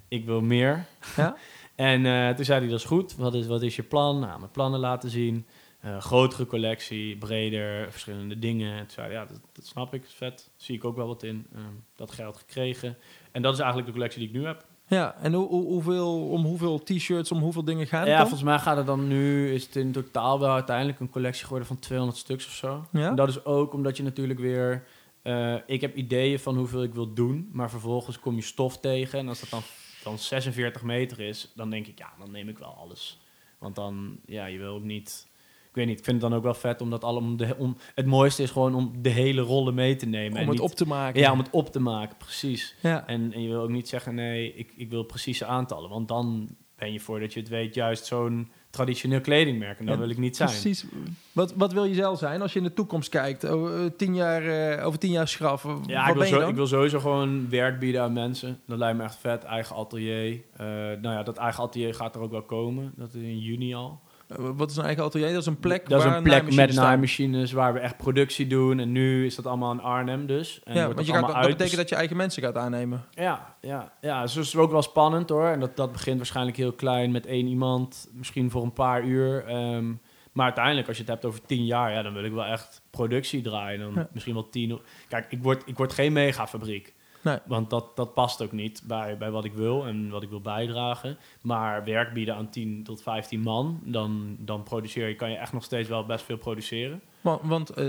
ik wil meer. Ja? En eh, toen zei hij, dat is goed. Wat is, wat is je plan? Nou, mijn plannen laten zien. Eh, grotere collectie, breder, verschillende dingen. En toen zei hij, ja, dat, dat snap ik, vet. Zie ik ook wel wat in. Ehm, dat geld gekregen. En dat is eigenlijk de collectie die ik nu heb. Ja, en hoe, hoe- hoeveel, om hoeveel t-shirts, om hoeveel dingen gaat het Ja, dan? volgens mij gaat het dan nu, is het in totaal wel uiteindelijk een collectie geworden van 200 stuks of zo. Ja? En dat is ook omdat je natuurlijk weer, eh, ik heb ideeën van hoeveel ik wil doen, maar vervolgens kom je stof tegen. En als dat dan, dan 46 meter is, dan denk ik, ja, dan neem ik wel alles. Want dan, ja, je wil ook niet, ik weet niet, ik vind het dan ook wel vet om dat allemaal, om de, om, het mooiste is gewoon om de hele rollen mee te nemen. om en het niet- op te maken. Ja, om het op te maken, precies. Ja. En, en je wil ook niet zeggen, nee, ik, ik wil precieze aantallen. Want dan ben je, voordat je het weet, juist zo'n traditioneel kledingmerk. En dat Ja, wil ik niet zijn. Precies. Wat, wat wil je zelf zijn als je in de toekomst kijkt? Over eh, tien jaar, eh, over tien jaar schraf. Ja, ik wil, ben je zo, dan? ik wil sowieso gewoon werk bieden aan mensen. Dat lijkt me echt vet. Eigen atelier. Eh, nou ja, dat eigen atelier gaat er ook wel komen. Dat is in juni al. Eh, wat is een eigen atelier? Dat is een plek dat is waar een plek met naaimachines waar we echt productie doen. En nu is dat allemaal in Arnhem dus. En Ja, wordt want je dat gaat, dat uit- betekent dat je eigen mensen gaat aannemen. Ja, ja, ja, dus het is ook wel spannend hoor. En dat, dat begint waarschijnlijk heel klein met één iemand, misschien voor een paar uur. Ehm, maar uiteindelijk, als je het hebt over tien jaar, ja, dan wil ik wel echt productie draaien. Dan Ja. misschien wel tien. Kijk, ik word, ik word geen megafabriek. Nee. Want dat, dat past ook niet bij, bij wat ik wil en wat ik wil bijdragen. Maar werk bieden aan 10 tot 15 man, dan, dan produceer je, kan je echt nog steeds wel best veel produceren. Want, want eh,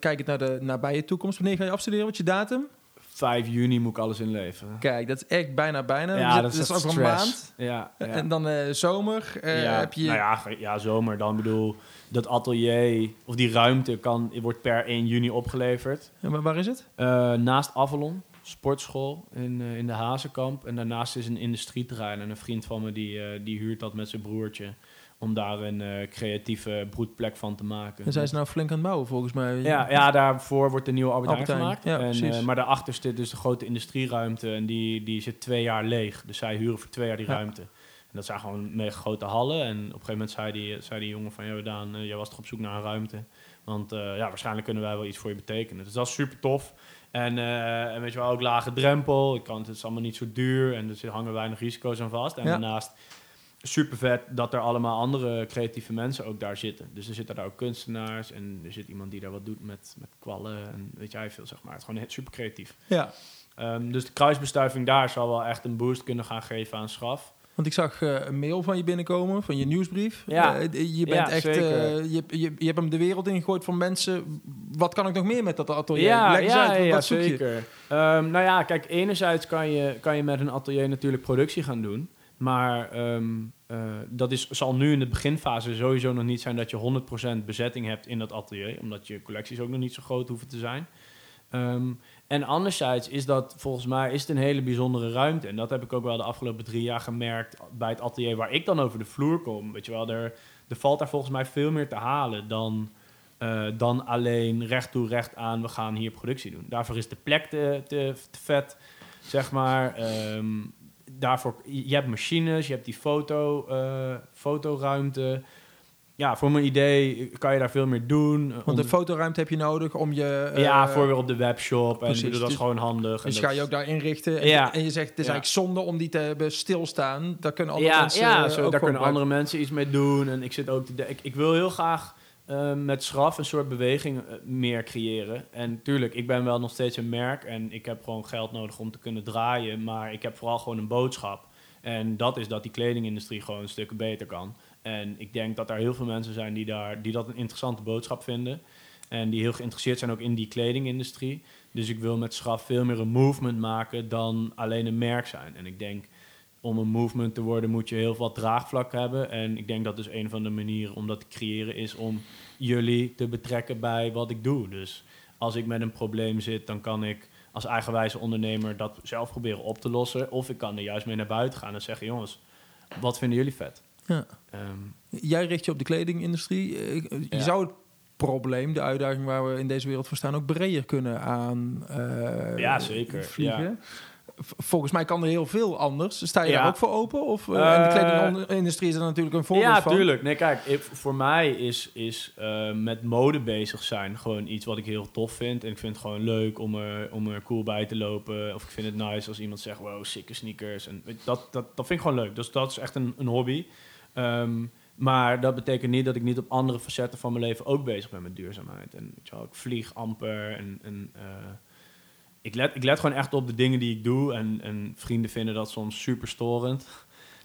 kijk het naar de nabije toekomst. Wanneer ga je afstuderen? Wat is je datum? 5 juni moet ik alles inleveren. Kijk, dat is echt bijna bijna. Ja, zitten- dat is dus echt over een maand. Ja, ja. En dan eh, zomer. eh, ja, heb je... Nou ja, ja, zomer dan. Ik bedoel, dat atelier of die ruimte kan, wordt per 1 juni opgeleverd. Ja, maar waar is het? Eh, naast Avalon, sportschool in, eh, in de Hazenkamp. En daarnaast is een industrieterrein. En een vriend van me die, eh, die huurt dat met zijn broertje. Om daar een eh, creatieve broedplek van te maken. Dan zijn ze nou flink aan het bouwen volgens mij. Ja, ja, daarvoor wordt de nieuwe Albert gemaakt. ja, en, precies. maar daarachter zit dus de grote industrieruimte. En die, die zit twee jaar leeg. Dus zij huren voor twee jaar die Ja. ruimte. En dat zijn gewoon mega grote hallen. En op een gegeven moment zei die, zei die jongen van... Ja, Daan, jij was toch op zoek naar een ruimte? Want ja, waarschijnlijk kunnen wij wel iets voor je betekenen. Dus dat is super tof. En, eh, en weet je wel, ook lage drempel. Ik kan, het is allemaal niet zo duur. En er hangen weinig risico's aan vast. En Ja. daarnaast super vet dat er allemaal andere creatieve mensen ook daar zitten. Dus er zitten daar ook kunstenaars en er zit iemand die daar wat doet met, met kwallen en weet jij veel, zeg maar. Het is gewoon super creatief. Ja, Ehm, dus de kruisbestuiving daar zal wel echt een boost kunnen gaan geven aan schaf. Want ik zag eh, een mail van je binnenkomen, van je nieuwsbrief. Ja. Eh, je bent Ja, echt, zeker. eh, je, je, je hebt hem de wereld ingegooid van mensen. Wat kan ik nog meer met dat atelier? Ja, Leg eens ja, uit, ja, wat zoek je? zeker. Ehm, nou ja, kijk, enerzijds kan je, kan je met een atelier natuurlijk productie gaan doen. Maar ehm, eh, dat is, zal nu in de beginfase sowieso nog niet zijn dat je 100% bezetting hebt in dat atelier. Omdat je collecties ook nog niet zo groot hoeven te zijn. Ehm, en anderzijds is dat volgens mij is het een hele bijzondere ruimte. En dat heb ik ook wel de afgelopen drie jaar gemerkt bij het atelier waar ik dan over de vloer kom. Weet je wel, er, valt daar volgens mij veel meer te halen dan, eh, dan alleen recht toe, recht aan, we gaan hier productie doen. Daarvoor is de plek te, te, te vet, zeg maar. Ehm, daarvoor, je hebt machines, je hebt die foto, eh, fotoruimte. Ja, voor mijn idee kan je daar veel meer doen. Want Om- de fotoruimte heb je nodig om je... eh, ja, voor weer op de webshop. precies. En dat is Dus- gewoon handig. en Dus dat ga je ook daar inrichten. En, Ja. en je zegt, het is Ja. eigenlijk zonde om die te hebben stilstaan. Daar kunnen andere ja, mensen ja eh, zo, daar kunnen andere mensen iets mee doen. En ik zit ook te ik, ik wil heel graag eh, met Schraf een soort beweging eh, meer creëren. En tuurlijk, ik ben wel nog steeds een merk en ik heb gewoon geld nodig om te kunnen draaien. Maar ik heb vooral gewoon een boodschap. En dat is dat die kledingindustrie gewoon een stuk beter kan. En ik denk dat er heel veel mensen zijn die, daar, die dat een interessante boodschap vinden. En die heel geïnteresseerd zijn ook in die kledingindustrie. Dus ik wil met Schraf veel meer een movement maken dan alleen een merk zijn. En ik denk, om een movement te worden moet je heel veel draagvlak hebben. En ik denk dat dus een van de manieren om dat te creëren is om jullie te betrekken bij wat ik doe. Dus als ik met een probleem zit, dan kan ik als eigenwijze ondernemer dat zelf proberen op te lossen. Of ik kan er juist mee naar buiten gaan en zeggen, jongens, wat vinden jullie vet? Ja. Ehm, Jij richt je op de kledingindustrie. Eh, Je Ja. zou het probleem, de uitdaging waar we in deze wereld voor staan, ook breder kunnen aan eh, Ja, zeker, vliegen. V- Volgens mij kan er heel veel anders. Sta je Ja. daar ook voor open? Of, eh, en de Eh, kledingindustrie is er natuurlijk een voorbeeld ja, van. tuurlijk. Nee, kijk, ik- voor mij is, is eh, met mode bezig zijn gewoon iets wat ik heel tof vind. En ik vind het gewoon leuk om er, om er cool bij te lopen. Of ik vind het nice als iemand zegt, wow, sikke sneakers. En je, dat, dat, dat vind ik gewoon leuk. Dus dat is echt een, een hobby. Ehm, maar dat betekent niet dat ik niet op andere facetten van mijn leven ook bezig ben met duurzaamheid. En weet je wel, ik vlieg amper en... en eh, ik, let, ik let gewoon echt op de dingen die ik doe. En, en vrienden vinden dat soms super storend.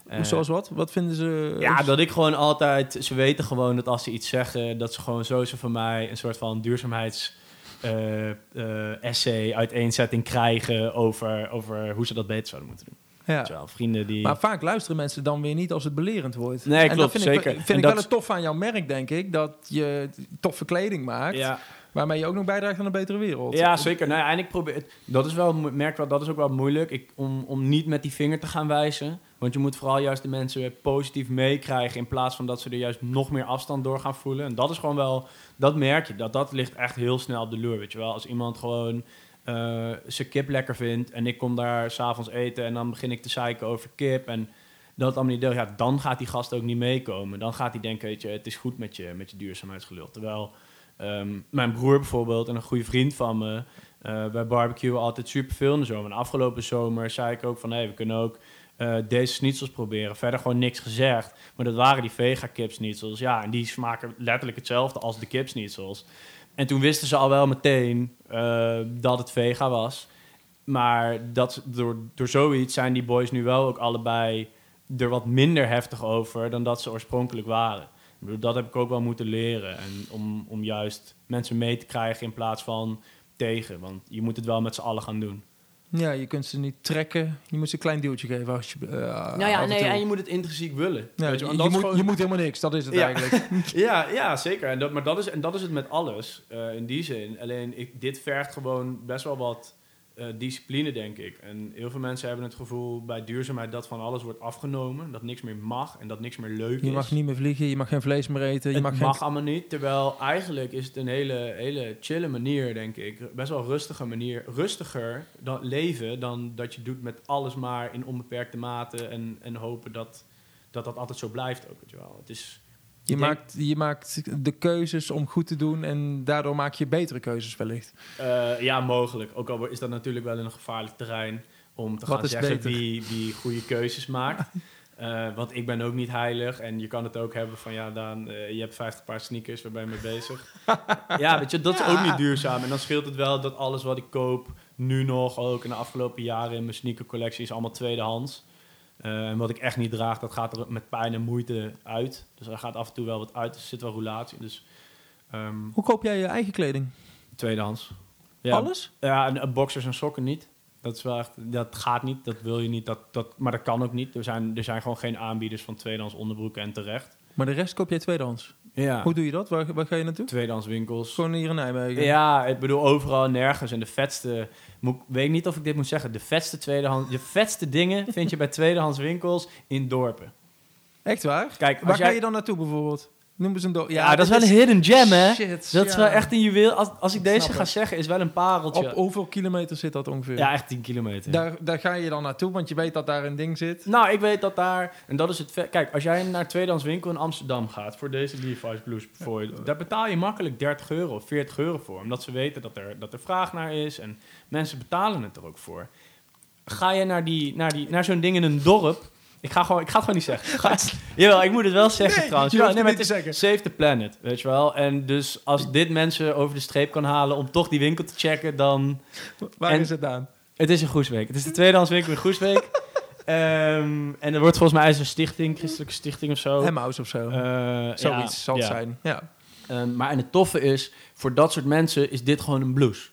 Eh, Zoals wat? Wat vinden ze? ja, dat ik gewoon altijd... Ze weten gewoon dat als ze iets zeggen... dat ze gewoon sowieso van mij een soort van duurzaamheids... eh, eh, essay, uiteenzetting krijgen over, over hoe ze dat beter zouden moeten doen. Ja. Wel, vrienden die... Maar vaak luisteren mensen dan weer niet als het belerend wordt. Nee, en klopt, dat vind zeker. Ik, vind En ik dat- wel het tof aan jouw merk, denk ik. Dat je toffe kleding maakt. ja, Waarmee je ook nog bijdraagt aan een betere wereld. ja, zeker. Nou, ja, en ik probeer... Dat is wel... merk wel, dat is ook wel moeilijk. Ik, om, om niet met die vinger te gaan wijzen. Want je moet vooral juist de mensen weer positief meekrijgen... in plaats van dat ze er juist nog meer afstand door gaan voelen. En dat is gewoon wel... Dat merk je. Dat, dat ligt echt heel snel op de loer, weet je wel. Als iemand gewoon... eh zijn kip lekker vindt en ik kom daar s'avonds eten en dan begin ik te zeiken over kip en dat allemaal niet deel, ja, dan gaat die gast ook niet meekomen. Dan gaat hij denken, weet je, het is goed met je, met je duurzaamheidsgelul. Terwijl ehm, mijn broer bijvoorbeeld en een goede vriend van me, eh wij barbecuen altijd superveel in de zomer. En afgelopen zomer zei ik ook van, hé, we kunnen ook eh, deze schnitzels proberen. Verder gewoon niks gezegd. Maar dat waren die vega kipschnitzels. Ja, en die smaken letterlijk hetzelfde als de kipschnitzels. En toen wisten ze al wel meteen eh, dat het vega was. Maar dat, door, door zoiets zijn die boys nu wel ook allebei er wat minder heftig over dan dat ze oorspronkelijk waren. Ik bedoel, dat heb ik ook wel moeten leren. En om, om juist mensen mee te krijgen in plaats van tegen. Want je moet het wel met z'n allen gaan doen. Ja, je kunt ze niet trekken. Je moet ze een klein duwtje geven. Als je, eh, nou ja, en nee, toe. en je moet het intrinsiek willen. Ja, Weet je, moet, gewoon- je moet helemaal niks, dat is het Ja. eigenlijk. ja, ja, zeker. En dat, maar dat is, en dat is het met alles eh, in die zin. Alleen ik, dit vergt gewoon best wel wat eh, discipline, denk ik. En heel veel mensen hebben het gevoel bij duurzaamheid dat van alles wordt afgenomen. Dat niks meer mag en dat niks meer leuk Je is. mag niet meer vliegen, je mag geen vlees meer eten. Je het mag, allemaal niet. Terwijl eigenlijk is het een hele, hele chille manier, denk ik. Best wel rustige manier. Rustiger dan leven dan dat je doet met alles maar in onbeperkte mate. En, en hopen dat, dat dat altijd zo blijft ook. Weet je wel. Het is, Je, denk- maakt, je maakt de keuzes om goed te doen en daardoor maak je betere keuzes wellicht. Eh, ja, mogelijk. Ook al is dat natuurlijk wel een gevaarlijk terrein om te Wat gaan zeggen beter? wie, wie goede keuzes maakt. Eh, want ik ben ook niet heilig en je kan het ook hebben van ja, Daan, eh, je hebt 50 paar sneakers, waar ben je mee bezig? ja, weet je, dat is ook niet duurzaam. En dan scheelt het wel dat alles wat ik koop, nu nog, ook in de afgelopen jaren in mijn sneakercollectie, is allemaal tweedehands. Eh, en wat ik echt niet draag, dat gaat er met pijn en moeite uit. Dus er gaat af en toe wel wat uit, er zit wel roulatie. Dus ehm, Hoe koop jij je eigen kleding? tweedehands. Ja, Alles? ja, en, en boxers en sokken niet. Dat, is wel echt, dat gaat niet, dat wil je niet, dat, dat, maar dat kan ook niet. Er zijn, er zijn gewoon geen aanbieders van tweedehands onderbroeken en terecht. Maar de rest koop jij tweedehands. Ja, Hoe doe je dat? Waar, waar ga je naartoe? tweedehands winkels. Gewoon hier in Nijmegen. Ja, ik bedoel overal en nergens. En de vetste, moet, weet ik niet of ik dit moet zeggen, de vetste tweedehands, de vetste dingen vind je bij tweedehands winkels in dorpen. Echt waar? Kijk, Waar ga je dan naartoe bijvoorbeeld? Noem eens een ja, dat is wel een hidden gem, hè? Shit, Dat is ja. wel echt een juweel. Als, als ik deze snap ga het. zeggen, is wel een pareltje. Op hoeveel kilometer zit dat ongeveer? ja, echt 10 kilometer. Daar, daar ga je dan naartoe, want je weet dat daar een ding zit. Nou, ik weet dat daar, en dat is het. Kijk, als jij naar een tweedehands winkel in Amsterdam gaat voor deze Levi's Blues bijvoorbeeld, daar betaal je makkelijk 30 euro of 40 euro voor, omdat ze weten dat er, dat er vraag naar is en mensen betalen het er ook voor. Ga je naar, die, naar, die, naar zo'n ding in een dorp? Ik ga, gewoon, ik ga het gewoon niet zeggen. Ga, jawel, ik moet het wel zeggen Nee, trouwens. je Ja, nee, maar het is. Save the planet, weet je wel. En dus als dit mensen over de streep kan halen om toch die winkel te checken, dan... Waar En- is het aan? Het is in Groesbeek. Het is de tweedehands winkel in Groesbeek. Ehm, en er wordt volgens mij een stichting, christelijke stichting of zo. Emmaus of zo. Eh, Zoiets ja, zal het ja. zijn. Ja. Ehm, maar en het toffe is, voor dat soort mensen is dit gewoon een blouse.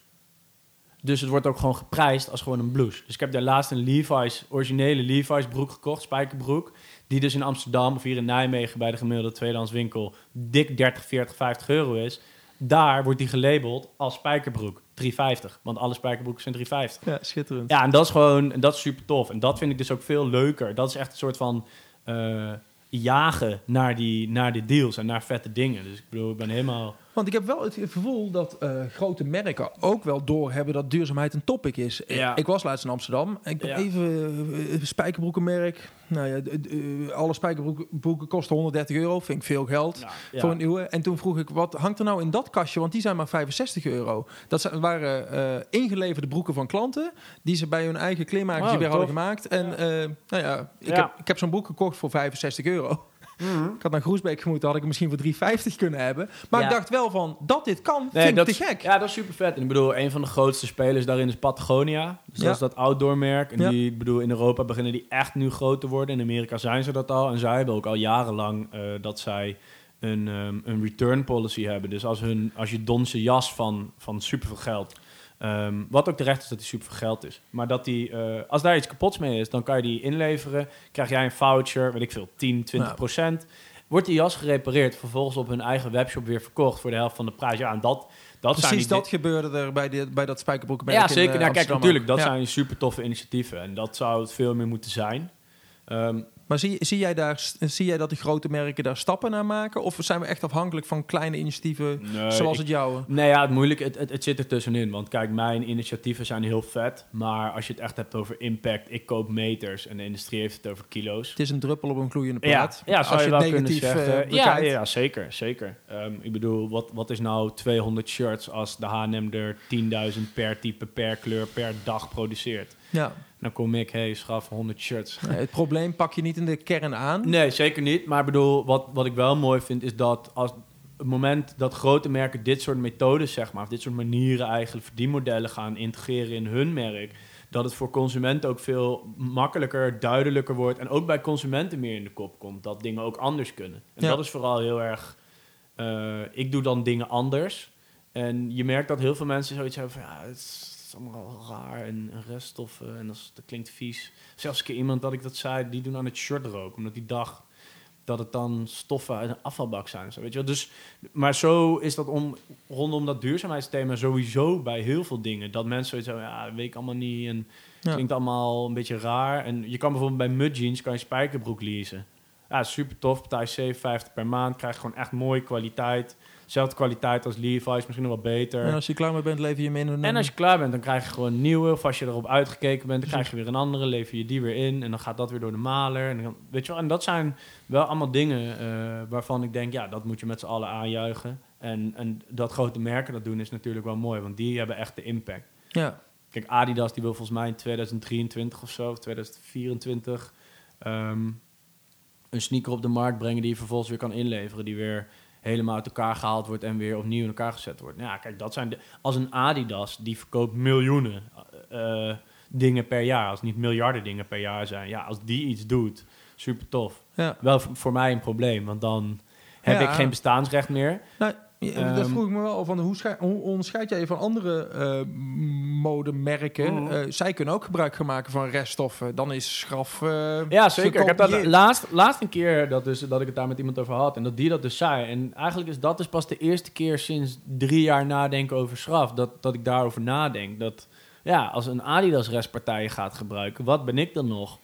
Dus het wordt ook gewoon geprijsd als gewoon een blouse. Dus ik heb daar laatst een Levi's, originele Levi's broek gekocht, spijkerbroek. Die dus in Amsterdam of hier in Nijmegen bij de gemiddelde tweedehands winkel dik 30, 40, 50 euro is. Daar wordt die gelabeld als spijkerbroek 3,50. Want alle spijkerbroeken zijn 3,50. ja, schitterend. Ja, en dat is gewoon, en dat is super tof. En dat vind ik dus ook veel leuker. Dat is echt een soort van eh, jagen naar die, naar die deals en naar vette dingen. Dus ik bedoel, ik ben helemaal... Want ik heb wel het gevoel dat eh, grote merken ook wel doorhebben dat duurzaamheid een topic is. Ja. Ik was laatst in Amsterdam. Ik ben Ja. even eh, eh, spijkerbroekenmerk. Nou ja, alle spijkerbroeken kosten 130 euro. Vind ik veel geld. Ja. Voor een nieuwe. En toen vroeg ik, wat hangt er nou in dat kastje? Want die zijn maar 65 euro. Dat zijn, waren ingeleverde broeken van klanten... die ze bij hun eigen kleermakertje Wow, weer hadden gemaakt. En nou ja, ik heb, ik heb zo'n broek gekocht voor 65 euro. Ik had naar Groesbeek gemoeten, had ik hem misschien voor 3,50 kunnen hebben. Maar Ja. ik dacht wel van, dat dit kan, Nee, vind dat ik te is- gek. Ja, dat is super vet. En ik bedoel, een van de grootste spelers daarin is Patagonia. Dus Ja. dat is dat outdoor merk. En Ja. die, ik bedoel, in Europa beginnen die echt nu groot te worden. In Amerika zijn ze dat al. En zij hebben ook al jarenlang eh, dat zij een, ehm, een return policy hebben. Dus als, hun, als je donse jas van, van superveel geld... ehm, wat ook terecht is dat die superveel geld is. Maar dat die, eh, als daar iets kapots mee is, dan kan je die inleveren. Krijg jij een voucher, weet ik veel, 10, 20 procent. Wordt die jas gerepareerd, vervolgens op hun eigen webshop weer verkocht voor de helft van de prijs. Ja, en dat, dat zijn Precies die dat gebeurde er bij, die, bij dat spijkerbroekenmerk ja, in, zeker. eh, nou, kijk, natuurlijk, dat Ja. zijn super toffe initiatieven. En dat zou het veel meer moeten zijn. Ehm, Maar zie, zie, jij daar, zie jij dat die grote merken daar stappen naar maken? Of zijn we echt afhankelijk van kleine initiatieven nee, zoals ik- het jouwe? Nee, ja, het moeilijke, het, het, het zit er tussenin. Want kijk, mijn initiatieven zijn heel vet. Maar als je het echt hebt over impact, ik koop meters en de industrie heeft het over kilo's. Het is een druppel op een gloeiende Ja, plaat. ja zou Als je, je wel negatief kunnen eh, zeggen. ja, ja, zeker, zeker. Ehm, ik bedoel, wat, wat is nou 200 shirts als de H&M er 10.000 per type, per kleur, per dag produceert? Ja. Dan kom ik, hey, schaf 100 shirts. Nee, het probleem pak je niet in de kern aan. Nee, zeker niet. Maar ik bedoel, wat, wat ik wel mooi vind, is dat als het moment dat grote merken dit soort methodes, zeg maar, of dit soort manieren eigenlijk, verdienmodellen gaan integreren in hun merk, dat het voor consumenten ook veel makkelijker, duidelijker wordt en ook bij consumenten meer in de kop komt dat dingen ook anders kunnen. En Ja. dat is vooral heel erg, eh, ik doe dan dingen anders. En je merkt dat heel veel mensen zoiets hebben van, ja, het is, is allemaal raar en, en reststoffen en dat, is- dat klinkt vies. Zelfs een keer iemand dat ik dat zei, die doen aan het shirt roken, omdat die dacht dat het dan stoffen uit een afvalbak zijn. Zo, weet je wel? Dus, maar zo is dat om, rondom dat duurzaamheidsthema sowieso bij heel veel dingen. Dat mensen zoiets ja, dat weet ik allemaal niet en Ja. klinkt allemaal een beetje raar. En je kan bijvoorbeeld bij Mud Jeans kan je spijkerbroek leasen. Ja, super tof. Betaal je 57 per maand. Krijg je gewoon echt mooie kwaliteit. Zelfde kwaliteit als Levi's, misschien nog wel beter. En als je klaar mee bent, lever je hem in. een- En als je klaar bent, dan krijg je gewoon een nieuwe. Of als je erop uitgekeken bent, dan krijg je weer een andere. Lever je die weer in. En dan gaat dat weer door de maler. En, dan, weet je wel, en dat zijn wel allemaal dingen eh, waarvan ik denk... ja, dat moet je met z'n allen aanjuichen. En, en dat grote merken dat doen is natuurlijk wel mooi. Want die hebben echt de impact. Ja. Kijk, Adidas die wil volgens mij in 2023 of zo... of 2024... ehm, een sneaker op de markt brengen die je vervolgens weer kan inleveren. Die weer helemaal uit elkaar gehaald wordt en weer opnieuw in elkaar gezet wordt. Nou Ja, kijk, dat zijn de, als een Adidas die verkoopt miljoenen eh, dingen per jaar, als het niet miljarden dingen per jaar zijn. Ja, als die iets doet, super tof. ja. Wel voor mij een probleem, want dan heb Ja. ik geen bestaansrecht meer. Nou, ja, dat Ehm, vroeg ik me wel. Van hoe, hoe onderscheid jij je van andere eh, modemerken? Mhm. Eh, zij kunnen ook gebruik gaan maken van reststoffen. Dan is schraf. eh, Ja, zeker. Ik heb dat laatst, laatst een keer dat, dus, dat ik het daar met iemand over had en dat die dat dus zei. En eigenlijk is dat dus pas de eerste keer sinds drie jaar nadenken over schraf, dat, dat ik daarover nadenk. Dat ja, als een Adidas restpartij gaat gebruiken, wat ben ik dan nog?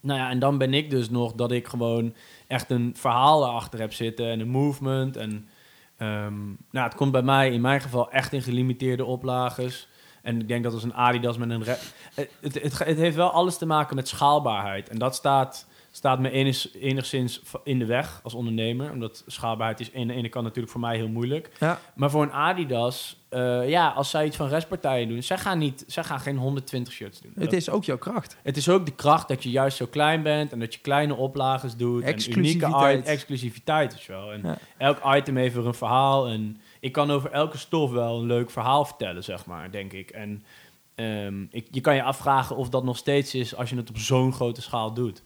Nou ja, en dan ben ik dus nog dat ik gewoon echt een verhaal erachter heb zitten en een movement. En ehm, nou, het komt bij mij in mijn geval echt in gelimiteerde oplages. En ik denk dat als een Adidas met een... het, het, het, het heeft wel alles te maken met schaalbaarheid. En dat staat, staat me enig- enigszins in de weg als ondernemer. Omdat schaalbaarheid is aan de ene kant natuurlijk voor mij heel moeilijk. Ja, Maar voor een Adidas, eh, ja, als zij iets van restpartijen doen... Zij gaan, niet, zij gaan geen 120 shirts doen. het Dat- is ook jouw kracht. het is ook de kracht dat je juist zo klein bent en dat je kleine oplages doet. En unieke Exclusiviteit. exclusiviteit is wel. En Ja. elk item heeft weer een verhaal. En ik kan over elke stof wel een leuk verhaal vertellen, zeg maar, denk ik. En ehm, ik, je kan je afvragen of dat nog steeds is als je het op zo'n grote schaal doet.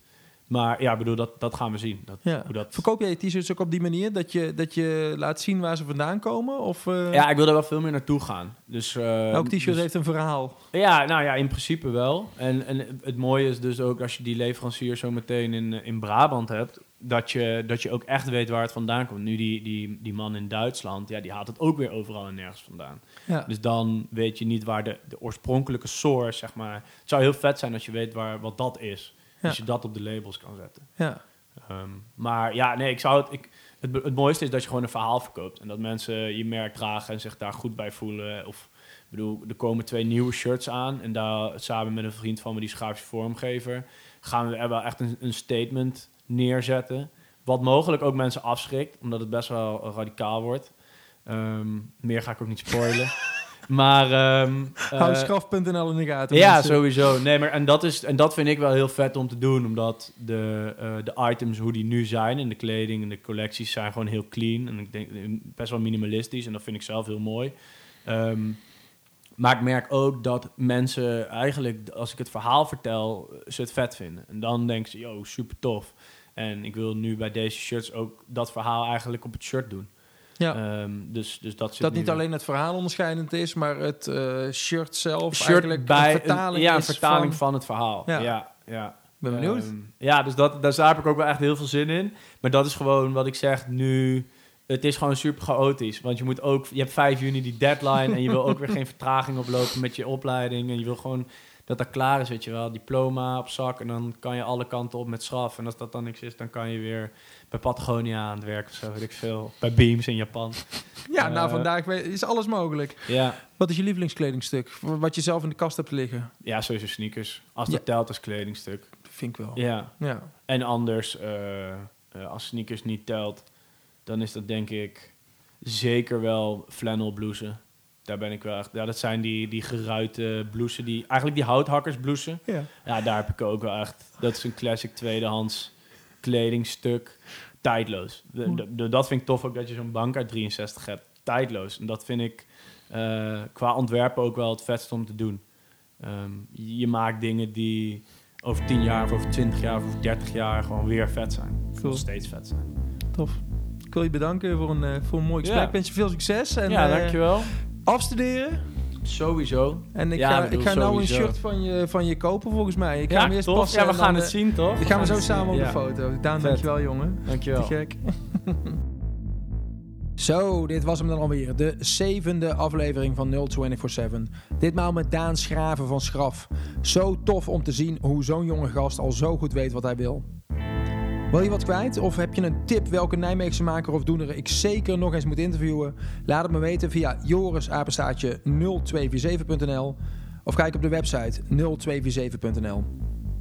Maar ja, ik bedoel, dat, dat gaan we zien. Dat, Ja. hoe dat... Verkoop jij je t-shirts ook op die manier? Dat je, dat je laat zien waar ze vandaan komen? Of, eh, Ja, ik wil er wel veel meer naartoe gaan. Dus, eh, elk t-shirt dus- heeft een verhaal. Ja, nou ja, in principe wel. En, en het mooie is dus ook als je die leverancier zo meteen in, in Brabant hebt, dat je, dat je ook echt weet waar het vandaan komt. Nu die, die, die man in Duitsland, ja, die haalt het ook weer overal en nergens vandaan. Ja. Dus dan weet je niet waar de, de oorspronkelijke source, zeg maar. Het zou heel vet zijn als je weet waar, wat dat is. Dus je dat op de labels kan zetten. ja. Ehm, maar ja, nee, ik zou het, ik, het. Het mooiste is dat je gewoon een verhaal verkoopt. En dat mensen je merk dragen en zich daar goed bij voelen. Of, ik bedoel, er komen twee nieuwe shirts aan. En daar samen met een vriend van me, die grafisch vormgever, gaan we er wel echt een, een statement neerzetten. Wat mogelijk ook mensen afschrikt, omdat het best wel radicaal wordt. Ehm, meer ga ik ook niet spoilen. Maar... ehm, Hou eh, schraf.nl in de gaten. ja, mensen. sowieso. Nee, maar en dat, is, en dat vind ik wel heel vet om te doen. Omdat de, eh, de items, hoe die nu zijn en de kleding en de collecties zijn gewoon heel clean. En ik denk eh, best wel minimalistisch. En dat vind ik zelf heel mooi. Ehm, maar ik merk ook dat mensen eigenlijk, als ik het verhaal vertel, ze het vet vinden. En dan denken ze, yo, super tof. En ik wil nu bij deze shirts ook dat verhaal eigenlijk op het shirt doen. Ja. Ehm, dus, dus dat zit dat niet alleen het verhaal onderscheidend is, maar het eh, shirt zelf shirt eigenlijk bij een vertaling ja, een is vertaling van... van, het verhaal. Ja. Ja, ja. Ben benieuwd. Ehm, ja, dus dat, daar heb ik ook wel echt heel veel zin in. Maar dat is gewoon wat ik zeg nu. Het is gewoon super chaotisch. Want je moet ook. Je hebt 5 juni die deadline. en je wil ook weer geen vertraging oplopen met je opleiding. En je wil gewoon dat dat klaar is, weet je wel. Diploma op zak. En dan kan je alle kanten op met straf. En als dat dan niks is, dan kan je weer bij Patagonia aan het werk of zo, weet ik veel. Bij Beams in Japan. ja, nou eh, vandaag is alles mogelijk. Ja, Wat is je lievelingskledingstuk? Wat je zelf in de kast hebt liggen? ja sowieso sneakers. Als dat Ja. telt als kledingstuk. Vind ik wel. Ja. Ja. En anders, eh, eh, als sneakers niet telt, dan is dat denk ik zeker wel flannel blouses. Daar ben ik wel echt... Ja, dat zijn die, die geruite blouses, die, eigenlijk die houthakkersblouses. ja. Ja, daar heb ik ook wel echt... Dat is een classic tweedehands kledingstuk. Tijdloos. De- de- de- dat vind ik tof ook dat je zo'n bank uit 63 hebt. Tijdloos. En dat vind ik eh, qua ontwerpen ook wel het vetst om te doen. Ehm, je maakt dingen die over 10 jaar of over 20 jaar of over 30 jaar gewoon weer vet zijn. Cool. nog steeds vet zijn. Tof. Ik wil je bedanken voor een, eh, voor een mooi gesprek. Ik wens je veel succes. En, ja, eh, dankjewel. Afstuderen. Sowieso. En ik Ja, ga, ik ik ga nou een shirt van je, van je kopen volgens mij. Ik ga ja, hem eerst tof. passen ja, we gaan het eh, zien, toch? Dan gaan we zo samen op de foto. Daan, Vet. dankjewel jongen. Te Dankjewel. gek. Zo, dit was hem dan alweer. De zevende aflevering van 0247. Ditmaal met Daan Schraven van Schraf. Zo tof om te zien hoe zo'n jonge gast al zo goed weet wat hij wil. Wil je wat kwijt? Of heb je een tip welke Nijmeegse maker of doener ik zeker nog eens moet interviewen? Laat het me weten via jorisapenstaatje 0247.nl of kijk op de website 0247.nl.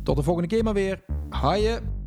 Tot de volgende keer maar weer. Haaien!